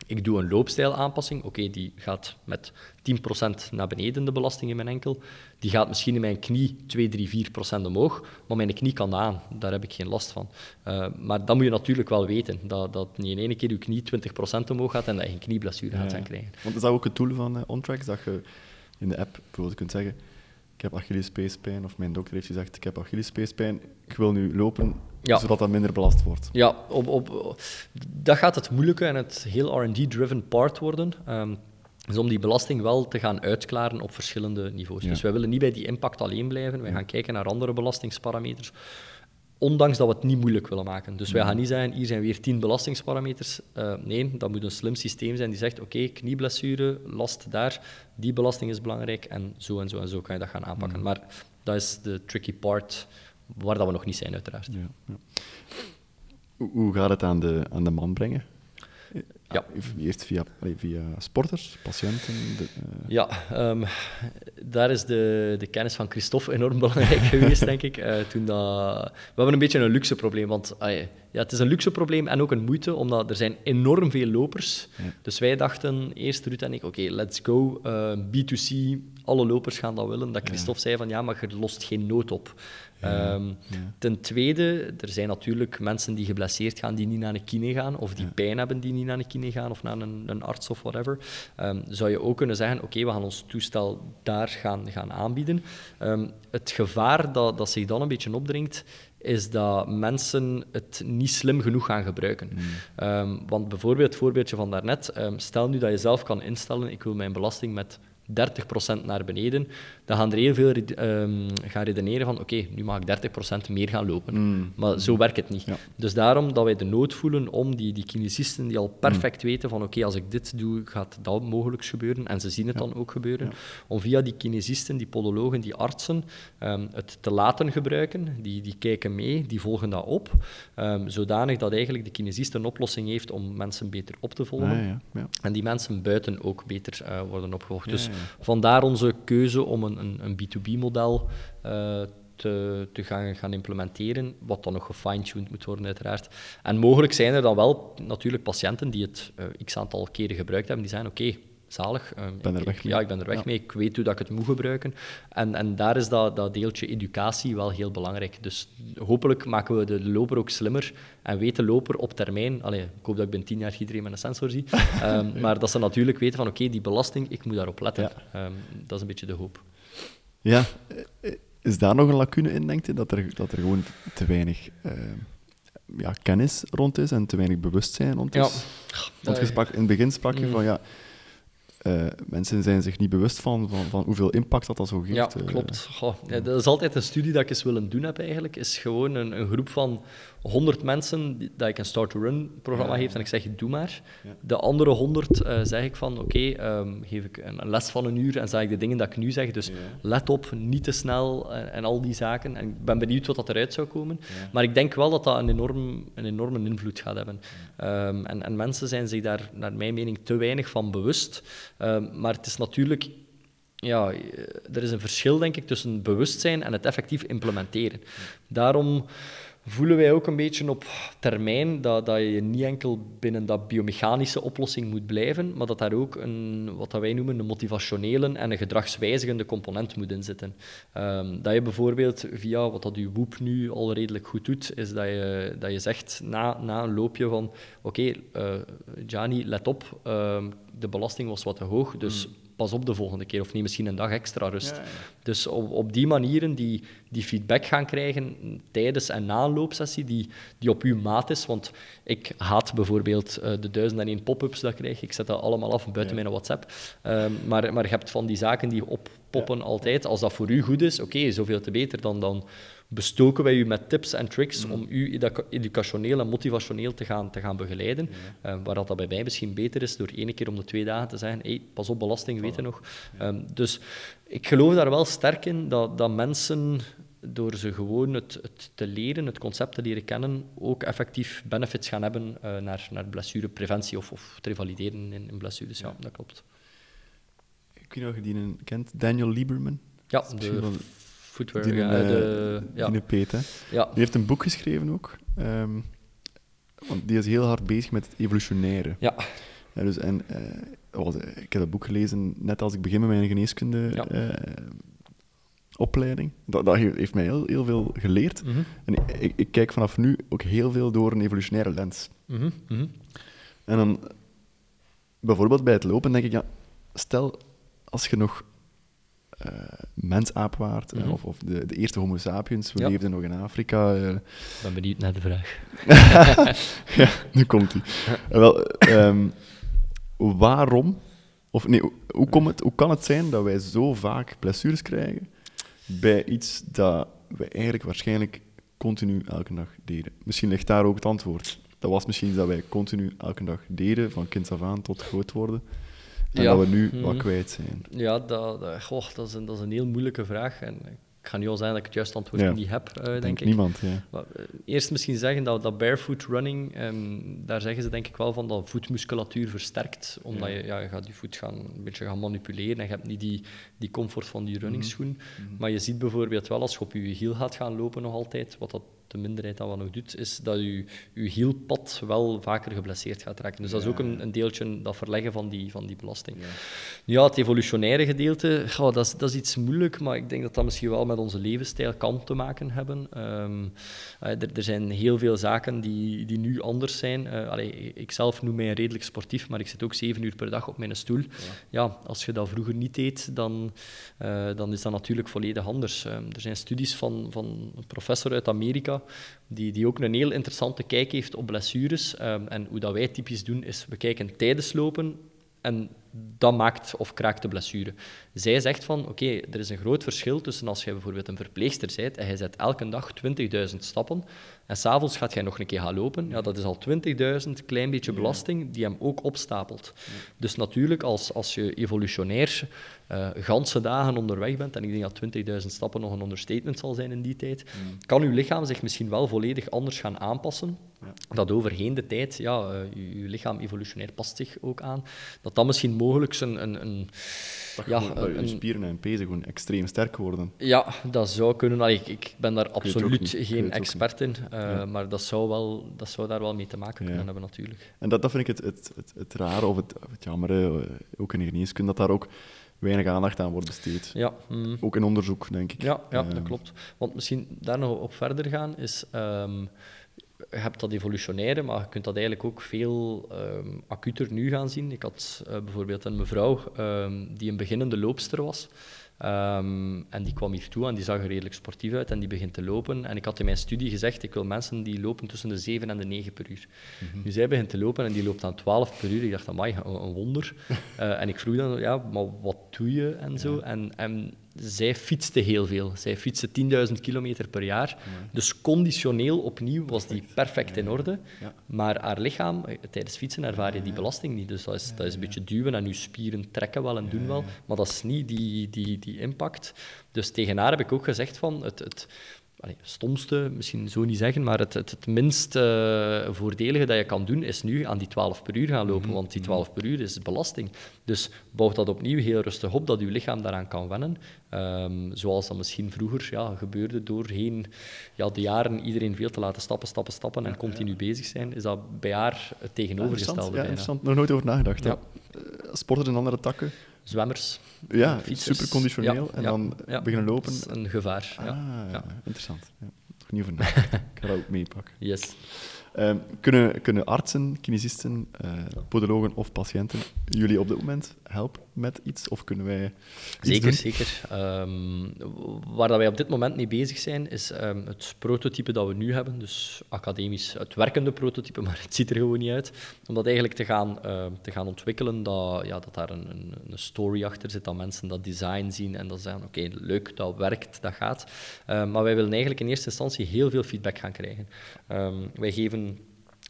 ik doe een loopstijlaanpassing. Oké, die gaat met 10% naar beneden, de belasting in mijn enkel. Die gaat misschien in mijn knie 2, 3, 4% omhoog, maar mijn knie kan aan. Daar heb ik geen last van. Uh, maar dat moet je natuurlijk wel weten. Dat, dat niet in één keer je knie 20% omhoog gaat en dat je een knieblessure gaat krijgen. Want is dat ook het doel van uh, OnTracks? Dat je in de app bijvoorbeeld kunt zeggen ik heb Achillespeespijn, of mijn dokter heeft gezegd, ik heb Achillespeespijn, ik wil nu lopen, zodat dat minder belast wordt. Ja, op, op, dat gaat het moeilijke en het heel R&D-driven part worden. Um, is om die belasting wel te gaan uitklaren op verschillende niveaus. Dus wij willen niet bij die impact alleen blijven. Wij gaan kijken naar andere belastingsparameters ondanks dat we het niet moeilijk willen maken. Dus wij gaan niet zeggen, hier zijn weer tien belastingsparameters. Uh, nee, dat moet een slim systeem zijn die zegt, oké, knieblessure, last daar, die belasting is belangrijk en zo en zo en zo kan je dat gaan aanpakken. Mm. Maar dat is de tricky part waar dat we nog niet zijn, uiteraard. Ja, ja. Hoe gaat het aan de, aan de man brengen? Ja. Eerst via, via sporters, patiënten? De, uh... Ja, um, daar is de, de kennis van Christophe enorm belangrijk geweest, denk ik. Uh, toen dat... We hebben een beetje een luxe probleem, want uh, ja, het is een luxe probleem en ook een moeite, omdat er zijn enorm veel lopers. Ja. Dus wij dachten, eerst Ruud en ik, oké, okay, let's go, B2C, alle lopers gaan dat willen. Dat Christophe zei van, ja, maar je lost geen nood op. Um, Ten tweede, er zijn natuurlijk mensen die geblesseerd gaan, die niet naar een kine gaan, of die pijn hebben die niet naar een kine gaan, of naar een, een arts of whatever. Um, zou je ook kunnen zeggen, oké, we gaan ons toestel daar gaan, gaan aanbieden. Um, het gevaar dat, dat zich dan een beetje opdringt, is dat mensen het niet slim genoeg gaan gebruiken. Mm. want bijvoorbeeld het voorbeeldje van daarnet, stel nu dat je zelf kan instellen, ik wil mijn belasting met 30% naar beneden, dan gaan er heel veel um, gaan redeneren van oké, nu mag ik 30% meer gaan lopen. Mm. Maar zo werkt het niet. Dus daarom dat wij de nood voelen om die, die kinesisten die al perfect mm. weten van oké, als ik dit doe, gaat dat mogelijk gebeuren. En ze zien het dan ook gebeuren. Om via die kinesisten, die podologen, die artsen, um, het te laten gebruiken. Die, die kijken mee, die volgen dat op. Um, zodanig dat eigenlijk de kinesist een oplossing heeft om mensen beter op te volgen. En die mensen buiten ook beter uh, worden opgevolgd. Dus vandaar onze keuze om een een, een B2B-model uh, eh, te, te gaan, gaan implementeren, wat dan nog gefine-tuned moet worden, uiteraard. En mogelijk zijn er dan wel natuurlijk patiënten die het uh, x aantal keren gebruikt hebben, die zeggen: Oké, zalig. Um, ben er ik, weg mee. Ja, ik ben er weg mee. Ik weet hoe dat ik het moet gebruiken. En, en daar is dat, dat deeltje educatie wel heel belangrijk. Dus hopelijk maken we de loper ook slimmer en weet de loper op termijn... Allee, ik hoop dat ik binnen tien jaar iedereen met een sensor zie. Um, maar dat ze natuurlijk weten van, oké, die belasting, ik moet daarop letten. Um, dat is een beetje de hoop. Ja, is daar nog een lacune in, denk je? Dat er, dat er gewoon te weinig uh, ja, kennis rond is en te weinig bewustzijn rond is? Ja. Want je sprak, in het begin sprak je mm. van, ja, uh, mensen zijn zich niet bewust van, van, van, hoeveel impact dat, dat zo geeft. Ja, klopt. Goh, ja, dat is altijd een studie dat ik eens willen doen heb eigenlijk. Is gewoon een, een groep van 100 mensen die, dat ik een start-to-run-programma geef en ik zeg, doe maar. De andere 100 uh, eh, zeg ik van, oké, okay, um, geef ik een, een, les van een uur en zeg ik de dingen dat ik nu zeg. Dus let op, niet te snel en, en, al die zaken. En ik ben benieuwd wat dat eruit zou komen. Maar ik denk wel dat dat een, enorm, een enorme invloed gaat hebben. Um, en, en mensen zijn zich daar, naar mijn mening, te weinig van bewust. Um, maar het is natuurlijk ja, er is een verschil, denk ik, tussen bewustzijn en het effectief implementeren. Daarom voelen wij ook een beetje op termijn dat, dat je niet enkel binnen dat biomechanische oplossing moet blijven, maar dat daar ook een, wat wij noemen, een motivationele en een gedragswijzigende component moet in zitten. Um, dat je bijvoorbeeld via wat dat je Whoop nu al redelijk goed doet, is dat je, dat je zegt na, na een loopje van oké, okay, uh, let op, uh, de belasting was wat te hoog, dus mm pas op de volgende keer, of neem misschien een dag extra rust. Dus op, op die manieren die, die feedback gaan krijgen tijdens en na een loopsessie, die, die op uw maat is. Want ik haat bijvoorbeeld uh, de duizend en één pop-ups dat ik krijg. Ik zet dat allemaal af buiten mijn WhatsApp. Um, maar, maar je hebt van die zaken die oppoppen altijd. Als dat voor u goed is, oké, zoveel te beter dan... dan bestoken wij u met tips en tricks mm. om u educationeel en motivationeel te gaan, te gaan begeleiden. Uh, waar dat bij mij misschien beter is door één keer om de twee dagen te zeggen, hey, pas op, belasting, weet je nog. Um, dus ik geloof daar wel sterk in dat, dat mensen door ze gewoon het, het, te leren, het concept te leren kennen, ook effectief benefits gaan hebben uh, naar, naar blessurepreventie of, of te revalideren in, in blessures. Ja, dat klopt. Ik weet niet of je die kent, Daniel Lieberman. Ja, de footwear. Die, ja, de, ja. Die, Peet, hè. Ja. die heeft een boek geschreven ook. Um, want die is heel hard bezig met het evolutionaire. Ja. ja dus, en, uh, was, ik heb dat boek gelezen net als ik begin met mijn geneeskunde ja. uh, opleiding. Dat, dat, heeft mij heel, heel veel geleerd. Mm -hmm. En ik, ik, kijk vanaf nu ook heel veel door een evolutionaire lens. Mm -hmm. En dan, bijvoorbeeld bij het lopen, denk ik, ja, stel als je nog mensaap waard, mm -hmm. of, of de, de, eerste Homo sapiens, we ja. leefden nog in Afrika. Uh... Ik ben benieuwd naar de vraag. ja, nu komt hij. Wel, um, waarom, of nee, hoe, komt het, hoe kan het zijn dat wij zo vaak blessures krijgen bij iets dat we eigenlijk waarschijnlijk continu elke dag deden? Misschien ligt daar ook het antwoord. Dat was misschien iets dat wij continu elke dag deden, van kind af aan tot groot worden. En ja. dat we nu wat kwijt zijn. Ja, dat, dat, goh, dat, is een, dat is een heel moeilijke vraag. En ik ga nu al zeggen dat ik het juiste antwoord ja. niet heb, uh, denk, denk, ik. niemand, ja. Maar, uh, eerst misschien zeggen dat, dat barefoot running, um, daar zeggen ze denk ik wel van dat voetmusculatuur versterkt, omdat ja. Je, ja, je gaat je voet gaan, een beetje gaan manipuleren en je hebt niet die, die comfort van die runningschoen. Mm -hmm. Maar je ziet bijvoorbeeld wel als je op je hiel gaat gaan lopen nog altijd, wat dat de minderheid dat wat nog doet, is dat je, je hielpad wel vaker geblesseerd gaat raken. Dus dat is ook een, een deeltje, dat verleggen van die, van die belasting. Ja, ja het evolutionaire gedeelte, oh, dat, is, dat is iets moeilijk, maar ik denk dat dat misschien wel met onze levensstijl kan te maken hebben. Um, er, er, zijn heel veel zaken die, die nu anders zijn. Uh, allee, ik zelf noem mij redelijk sportief, maar ik zit ook zeven uur per dag op mijn stoel. Ja, ja als je dat vroeger niet deed, dan, uh, dan is dat natuurlijk volledig anders. Um, er zijn studies van, van een professor uit Amerika die, die ook een heel interessante kijk heeft op blessures. Um, en hoe dat wij typisch doen, is we kijken tijdens lopen en dat maakt of kraakt de blessure. Zij zegt van, oké, okay, er is een groot verschil tussen als je bijvoorbeeld een verpleegster bent en je zet elke dag 20.000 stappen en s'avonds gaat jij nog een keer gaan lopen. Ja, dat is al 20.000, klein beetje belasting, die hem ook opstapelt. Dus natuurlijk, als, als je evolutionair uh, ganse dagen onderweg bent, en ik denk dat 20.000 stappen nog een understatement zal zijn in die tijd, kan uw lichaam zich misschien wel volledig anders gaan aanpassen. Ja. Dat overheen de tijd, ja, uh, uw lichaam evolutionair past zich ook aan. Dat dat misschien mogelijk een, een, een Dat ja, gewoon, een- spieren en pezen gewoon extreem sterk worden. Ja, dat zou kunnen. Allee, ik, ik ben daar absoluut geen expert in, eh, Ja. maar dat zou, wel, dat zou daar wel mee te maken kunnen Ja. hebben, natuurlijk. En dat, dat vind ik het, het, het, het rare of het, het jammere, eh, ook in de geneeskunde, dat daar ook weinig aandacht aan wordt besteed. Ja, mm. Ook in onderzoek, denk ik. ja, ja dat Ehm, klopt. Want misschien daar nog op verder gaan is... ehm, je hebt dat evolutionaire, maar je kunt dat eigenlijk ook veel ehm, acuter nu gaan zien. Ik had eh, bijvoorbeeld een mevrouw ehm, die een beginnende loopster was. Ehm, en die kwam hier toe en die zag er redelijk sportief uit en die begint te lopen. En ik had in mijn studie gezegd, ik wil mensen die lopen tussen de 7 en de 9 per uur. Nu, zij begint te lopen en die loopt aan 12 per uur. Ik dacht, amai, een, een wonder. Eh, en ik vroeg dan, ja, maar wat doe je en zo? En, en zij fietste heel veel. Zij fietste 10.000 kilometer per jaar. Dus conditioneel opnieuw was die perfect in orde. Ja. Maar haar lichaam, eh, tijdens fietsen ervaar je die belasting niet. Dus dat is, dat is een beetje duwen en je spieren trekken wel en doen wel. Maar dat is niet die, die, die impact. Dus tegen haar heb ik ook gezegd van het, het allee, stomste, misschien zo niet zeggen, maar het, het, het minst eh, voordelige dat je kan doen is nu aan die 12 per uur gaan lopen. Want die 12 per uur is belasting. Dus bouw dat opnieuw heel rustig op, dat je lichaam daaraan kan wennen. Ehm, zoals dat misschien vroeger ja, gebeurde doorheen ja, de jaren iedereen veel te laten stappen, stappen, stappen en continu bezig zijn, is dat bij haar het Ja, tegenovergestelde interessant. Ja, interessant. Nog nooit over nagedacht. Ja. Ja. Sporters in andere takken. Zwemmers, Ja, super conditioneel. En dan beginnen lopen. Dat is een gevaar. Ah, ja. Ja. interessant. Ja. Nog niet over. Ik ga dat ook meepakken. Yes. Ehm, kunnen, kunnen artsen, kinesisten, eh, podologen of patiënten jullie op dit moment helpen met iets? Of kunnen wij iets Zeker, doen? zeker. Ehm, waar dat wij op dit moment mee bezig zijn, is ehm, het prototype dat we nu hebben. Dus academisch het werkende prototype, maar het ziet er gewoon niet uit. Om dat eigenlijk te gaan, ehm, te gaan ontwikkelen, dat, ja, dat daar een, een, een story achter zit, dat mensen dat design zien en dat zeggen, oké, leuk, dat werkt, dat gaat. Maar wij willen eigenlijk in eerste instantie heel veel feedback gaan krijgen. Wij geven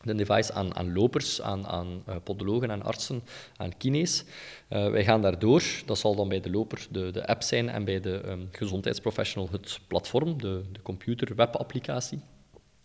de device aan, aan lopers, aan, aan eh, podologen, aan artsen, aan kines. Eh, wij gaan daardoor, dat zal dan bij de loper de, de app zijn en bij de ehm, gezondheidsprofessional het platform, de, de computer-web-applicatie.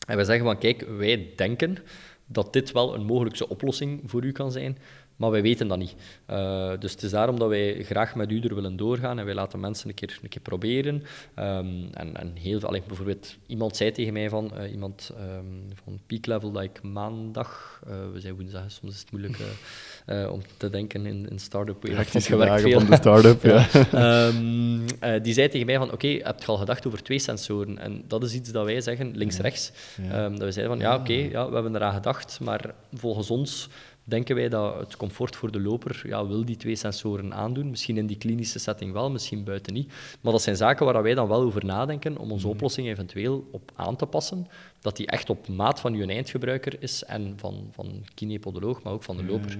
En wij zeggen van, kijk, wij denken dat dit wel een mogelijkse oplossing voor u kan zijn, maar wij weten dat niet. Eh, dus het is daarom dat wij graag met u er willen doorgaan en wij laten mensen een keer, een keer proberen. Ehm, en, en heel veel, bijvoorbeeld, iemand zei tegen mij van, eh, iemand ehm, van Peak Level dat ik maandag, eh, we zijn woensdag, soms is het moeilijk om te denken in, in start-up. wereld, want Hectische je werkt dagen veel. van de start-up, ja. Ehm, eh, die zei tegen mij van, oké, heb je al gedacht over twee sensoren? En dat is iets dat wij zeggen, links-rechts. Ja. Dat we zeiden van, ja, oké, ja, we hebben eraan gedacht, maar volgens ons denken wij dat het comfort voor de loper ja, wil die twee sensoren aandoen. Misschien in die klinische setting wel, misschien buiten niet. Maar dat zijn zaken waar wij dan wel over nadenken om onze oplossing eventueel op aan te passen. Dat die echt op maat van je eindgebruiker is en van, van kinepodoloog, maar ook van de loper.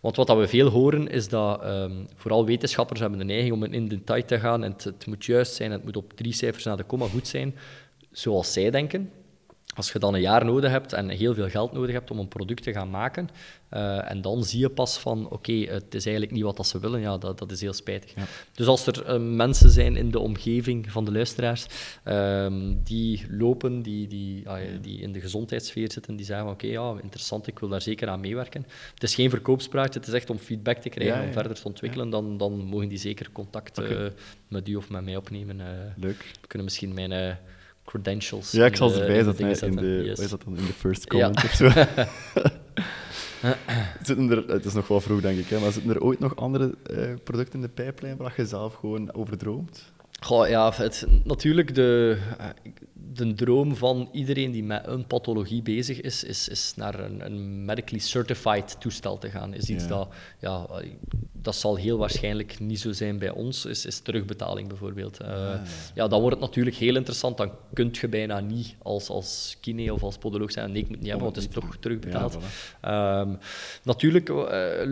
Want wat dat we veel horen is dat ehm, vooral wetenschappers hebben de neiging om in detail te gaan en het, het moet juist zijn, het moet op drie cijfers na de komma goed zijn, zoals zij denken. Als je dan een jaar nodig hebt en heel veel geld nodig hebt om een product te gaan maken, eh, en dan zie je pas van, oké, het is eigenlijk niet wat dat ze willen, ja, dat, dat is heel spijtig. Dus als er eh, mensen zijn in de omgeving van de luisteraars ehm, die lopen, die, die, ah, die in de gezondheidssfeer zitten, die zeggen, oké, ja, interessant, ik wil daar zeker aan meewerken. Het is geen verkoopspraatje, het is echt om feedback te krijgen, Ja, om verder te ontwikkelen, dan, dan mogen die zeker contact eh, met u of met mij opnemen. Leuk. we kunnen misschien mijn credentials Ja, ik zal de- ze de dingen hè, in zetten. de, Yes. is dat dan, in de first Ja. comment of zo. zitten er, het is nog wel vroeg, denk ik, hè, maar zitten er ooit nog andere eh, producten in de pijplijn waar je zelf gewoon over droomt? Goh, ja, het, natuurlijk de, de droom van iedereen die met een pathologie bezig is, is, is naar een, een medically certified toestel te gaan. Is iets Ja. dat, ja, dat zal heel waarschijnlijk niet zo zijn bij ons, is, is terugbetaling bijvoorbeeld. Eh, Ah. ja, dan wordt het natuurlijk heel interessant. Dan kun je bijna niet als, als kine of als podoloog zijn, nee, ik moet niet hebben, want het is toch terugbetaald. Ja. Ehm, natuurlijk, eh,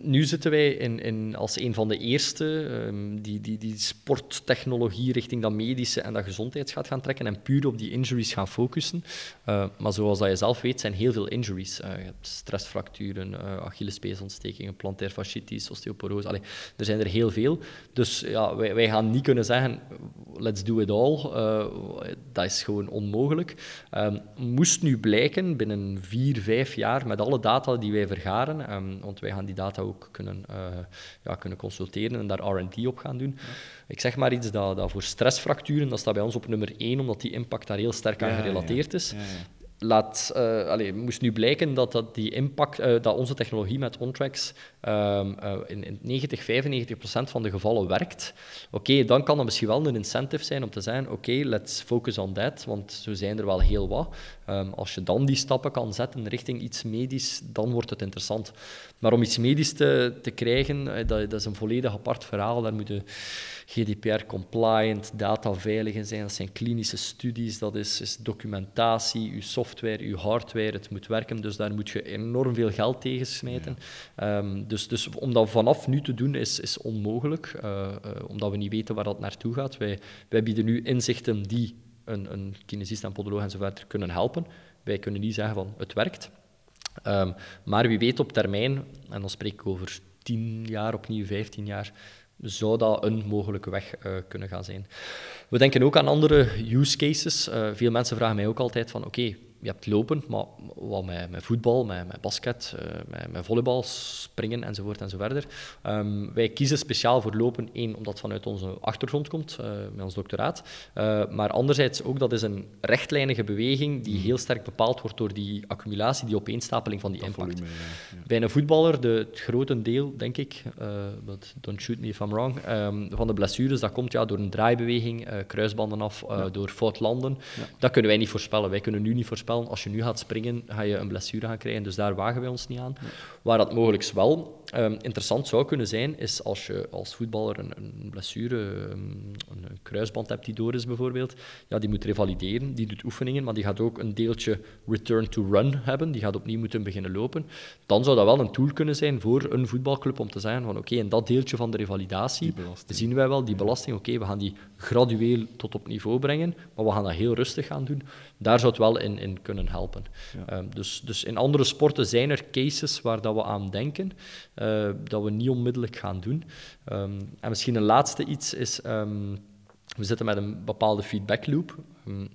nu zitten wij in, in, als een van de eerste. ehm, die, die, die sporttechnologie technologie richting dat medische en dat gezondheids gaat gaan trekken en puur op die injuries gaan focussen. Uh, maar zoals dat je zelf weet, zijn heel veel injuries. Uh, je hebt stressfracturen, uh, Achillespeesontstekingen, plantair fasciitis, osteoporose. Allee, er zijn er heel veel. Dus ja, wij, wij gaan niet kunnen zeggen, let's do it all. dat is gewoon onmogelijk. Um, moest nu blijken binnen vier, vijf jaar met alle data die wij vergaren, um, want wij gaan die data ook kunnen, ja, kunnen consulteren en daar R&D op gaan doen. Ik zeg maar iets dat, dat voor stressfracturen, dat staat bij ons op nummer één, omdat die impact daar heel sterk aan gerelateerd is. Laat, uh, allez, moest nu blijken dat, dat, die impact, uh, dat onze technologie met OnTracks um, uh, in, in, 90, 95 procent van de gevallen werkt, oké, dan kan dat misschien wel een incentive zijn om te zeggen, oké, let's focus on that, want zo zijn er wel heel wat. Um, als je dan die stappen kan zetten richting iets medisch, dan wordt het interessant. Maar om iets medisch te, te krijgen, dat, dat is een volledig apart verhaal, daar moeten GDPR-compliant, dataveilig in zijn. Dat zijn klinische studies, dat is, is, documentatie, uw software, uw hardware, het moet werken. Dus daar moet je enorm veel geld tegen smijten. Ehm, dus, dus om dat vanaf nu te doen is, is onmogelijk, uh, uh, omdat we niet weten waar dat naartoe gaat. Wij, wij bieden nu inzichten die een, een kinesist en podoloog enzovoort kunnen helpen. Wij kunnen niet zeggen van het werkt. Um, maar wie weet op termijn, en dan spreek ik over 10 jaar, opnieuw 15 jaar, zou dat een mogelijke weg uh, kunnen gaan zijn. We denken ook aan andere use cases. Veel mensen vragen mij ook altijd van oké, je hebt lopen, maar wat met, met voetbal, met, met basket, uh, met, met, volleybal, springen enzovoort enzoverder. Um, wij kiezen speciaal voor lopen, één, omdat het vanuit onze achtergrond komt, uh, met ons doctoraat. Uh, maar anderzijds ook, dat is een rechtlijnige beweging die heel sterk bepaald wordt door die accumulatie, die opeenstapeling van die dat impact. Volume, ja. Ja. Bij een voetballer, de, het grote deel, denk ik, but don't shoot me if I'm wrong, um, van de blessures, dat komt ja, door een draaibeweging, kruisbanden af, ja. door fout landen. Dat kunnen wij niet voorspellen. Wij kunnen nu niet voorspellen als je nu gaat springen, ga je een blessure gaan krijgen. Dus daar wagen wij ons niet aan. Waar dat mogelijk wel um, interessant zou kunnen zijn, is als je als voetballer een, een blessure, um, een kruisband hebt die door is bijvoorbeeld, ja, die moet revalideren, die doet oefeningen, maar die gaat ook een deeltje return to run hebben, die gaat opnieuw moeten beginnen lopen. Dan zou dat wel een tool kunnen zijn voor een voetbalclub om te zeggen van oké, in dat deeltje van de revalidatie zien wij wel die belasting, oké, we gaan die gradueel tot op niveau brengen, maar we gaan dat heel rustig gaan doen. Daar zou het wel in, in kunnen helpen. Ja. Um, dus, dus in andere sporten zijn er cases waar dat we aan denken, uh, dat we niet onmiddellijk gaan doen. Um, en misschien een laatste iets is... Um, we zitten met een bepaalde feedback loop.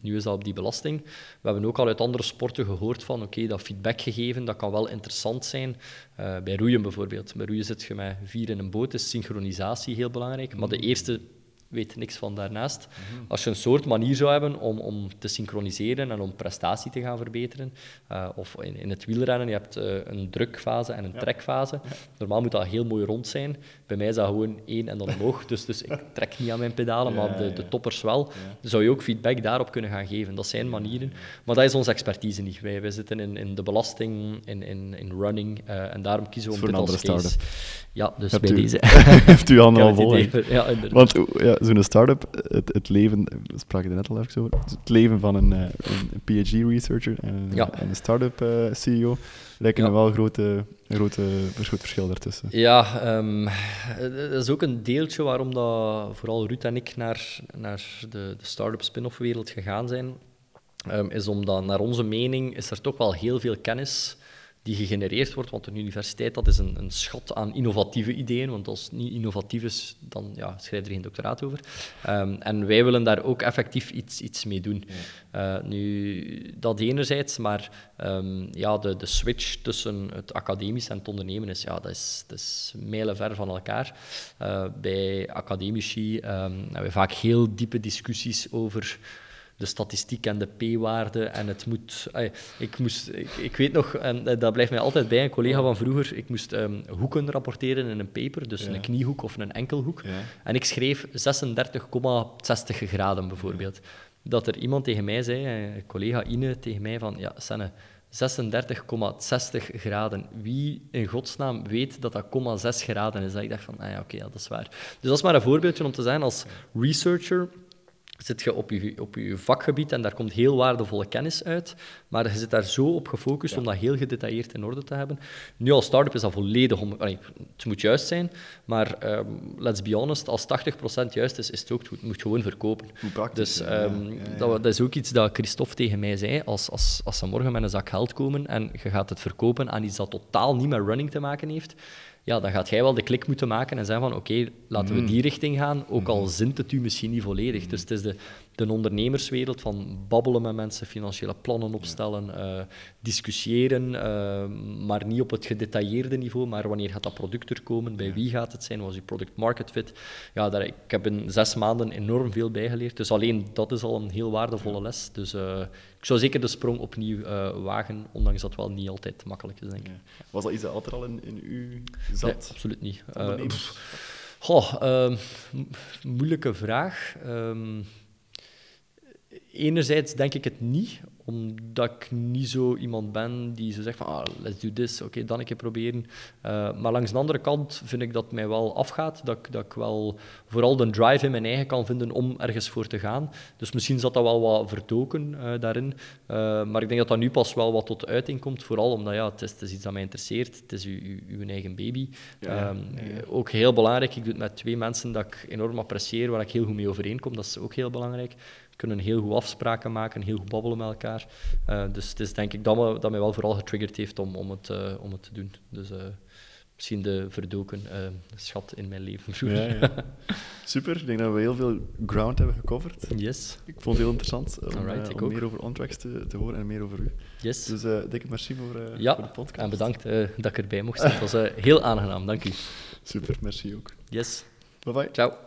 nu is dat op die belasting. We hebben ook al uit andere sporten gehoord van oké, okay, dat feedbackgegeven dat kan wel interessant zijn. Uh, bij roeien bijvoorbeeld. Bij roeien zit je met vier in een boot, is synchronisatie heel belangrijk. Maar de eerste weet niks van daarnaast. Mhm. Als je een soort manier zou hebben om, om te synchroniseren en om prestatie te gaan verbeteren, uh, of in, in het wielrennen, je hebt uh, een drukfase en een ja. trekfase. Ja. Normaal moet dat heel mooi rond zijn. Bij mij is dat gewoon één en dan omhoog, dus, dus ik trek niet aan mijn pedalen, ja, maar de, de toppers wel. Dus zou je ook feedback daarop kunnen gaan geven. Dat zijn manieren, maar dat is onze expertise niet. Wij, wij zitten in, in de belasting, in, in, in running, uh, en daarom kiezen we om dit als case. Ja, dus hebt bij u, deze. heeft u allemaal vol. Ja, inderdaad. Want ja, zo'n start-up, het, het leven, er net al even over, het leven van een, een PhD-researcher en, ja. en, een start-up uh, CEO lijken ja. er wel een grote, grote, groot verschil daartussen. Ja, um, dat is ook een deeltje waarom dat vooral Ruud en ik naar, naar de, de start-up spin-off wereld gegaan zijn. Um, is omdat naar onze mening is er toch wel heel veel kennis die gegenereerd wordt, want een universiteit dat is een, een schat aan innovatieve ideeën, want als het niet innovatief is, dan ja, schrijf je er geen doctoraat over. Um, en wij willen daar ook effectief iets, iets mee doen. Ja. Uh, nu, dat enerzijds, maar um, ja, de, de switch tussen het academisch en het ondernemen is, ja, dat is, dat is mijlenver van elkaar. Uh, bij academici um, hebben we vaak heel diepe discussies over de statistiek en de p-waarde. En het moet... ik, moest, ik, ik, weet nog, en dat blijft mij altijd bij, een collega van vroeger, ik moest um, hoeken rapporteren in een paper, dus ja. een kniehoek of een enkelhoek. Ja. En ik schreef 36,60 graden bijvoorbeeld. Dat er iemand tegen mij zei, een collega Ine tegen mij, van ja, Senne, 36,60 graden. Wie in godsnaam weet dat dat 0,6 graden is? Dat ik dacht van, ah ja, oké, okay, ja, dat is waar. Dus dat is maar een voorbeeldje om te zijn als researcher zit je op je, op je vakgebied en daar komt heel waardevolle kennis uit, maar je zit daar zo op gefocust om dat heel gedetailleerd in orde te hebben. Nu als start-up is dat volledig om... het moet juist zijn, maar um, let's be honest, als 80% juist is, is het ook het moet gewoon verkopen. Dus um, Dat, dat, is ook iets dat Christophe tegen mij zei, als, als, als ze morgen met een zak geld komen en je gaat het verkopen aan iets dat totaal niet met running te maken heeft, ja, dan gaat jij wel de klik moeten maken en zeggen van oké, laten we mm. die richting gaan, ook al mm. zint het u misschien niet volledig. Dus het is de, de ondernemerswereld van babbelen met mensen, financiële plannen opstellen, uh, discussiëren, uh, maar niet op het gedetailleerde niveau, maar wanneer gaat dat product er komen, bij wie gaat het zijn, was je product market fit. Ja, daar, ik heb in zes maanden enorm veel bijgeleerd, dus alleen dat is al een heel waardevolle les. Dus uh, ik zou zeker de sprong opnieuw wagen, ondanks dat wel niet altijd makkelijk is, denk ik. Was dat iets dat altijd al in, in u zat? Nee, absoluut niet. Goh, ehm, moeilijke vraag. Um, enerzijds denk ik het niet, omdat ik niet zo iemand ben die zo zegt van ah, let's do this, oké, dan een keer proberen. Uh, maar langs de andere kant vind ik dat het mij wel afgaat, dat, ik, dat ik wel vooral de drive in mijn eigen kan vinden om ergens voor te gaan. Dus misschien zat dat wel wat vertoken uh, daarin. Uh, maar ik denk dat dat nu pas wel wat tot uiting komt, vooral omdat ja, het is, het is iets dat mij interesseert, het is uw, uw, uw eigen baby. Ja, um, ja. Ook heel belangrijk, ik doe het met twee mensen dat ik enorm apprecieer, waar ik heel goed mee overeenkom, dat is ook heel belangrijk kunnen heel goed afspraken maken, heel goed babbelen met elkaar. Uh, dus het is denk ik dat, me, dat mij wel vooral getriggerd heeft om, om, het, uh, om het te doen. Dus uh, misschien de verdoken schat in mijn leven. Ja, ja. Super, ik denk dat we heel veel ground hebben gecoverd. Yes. Ik vond het heel interessant om, Alright, om meer over OnTracks te, te, horen en meer over u. Yes. Dus dikke merci voor, ja, voor de podcast. en bedankt dat ik erbij mocht zijn. Het was heel aangenaam, dank u. Super, merci ook. Yes. Bye bye. Ciao.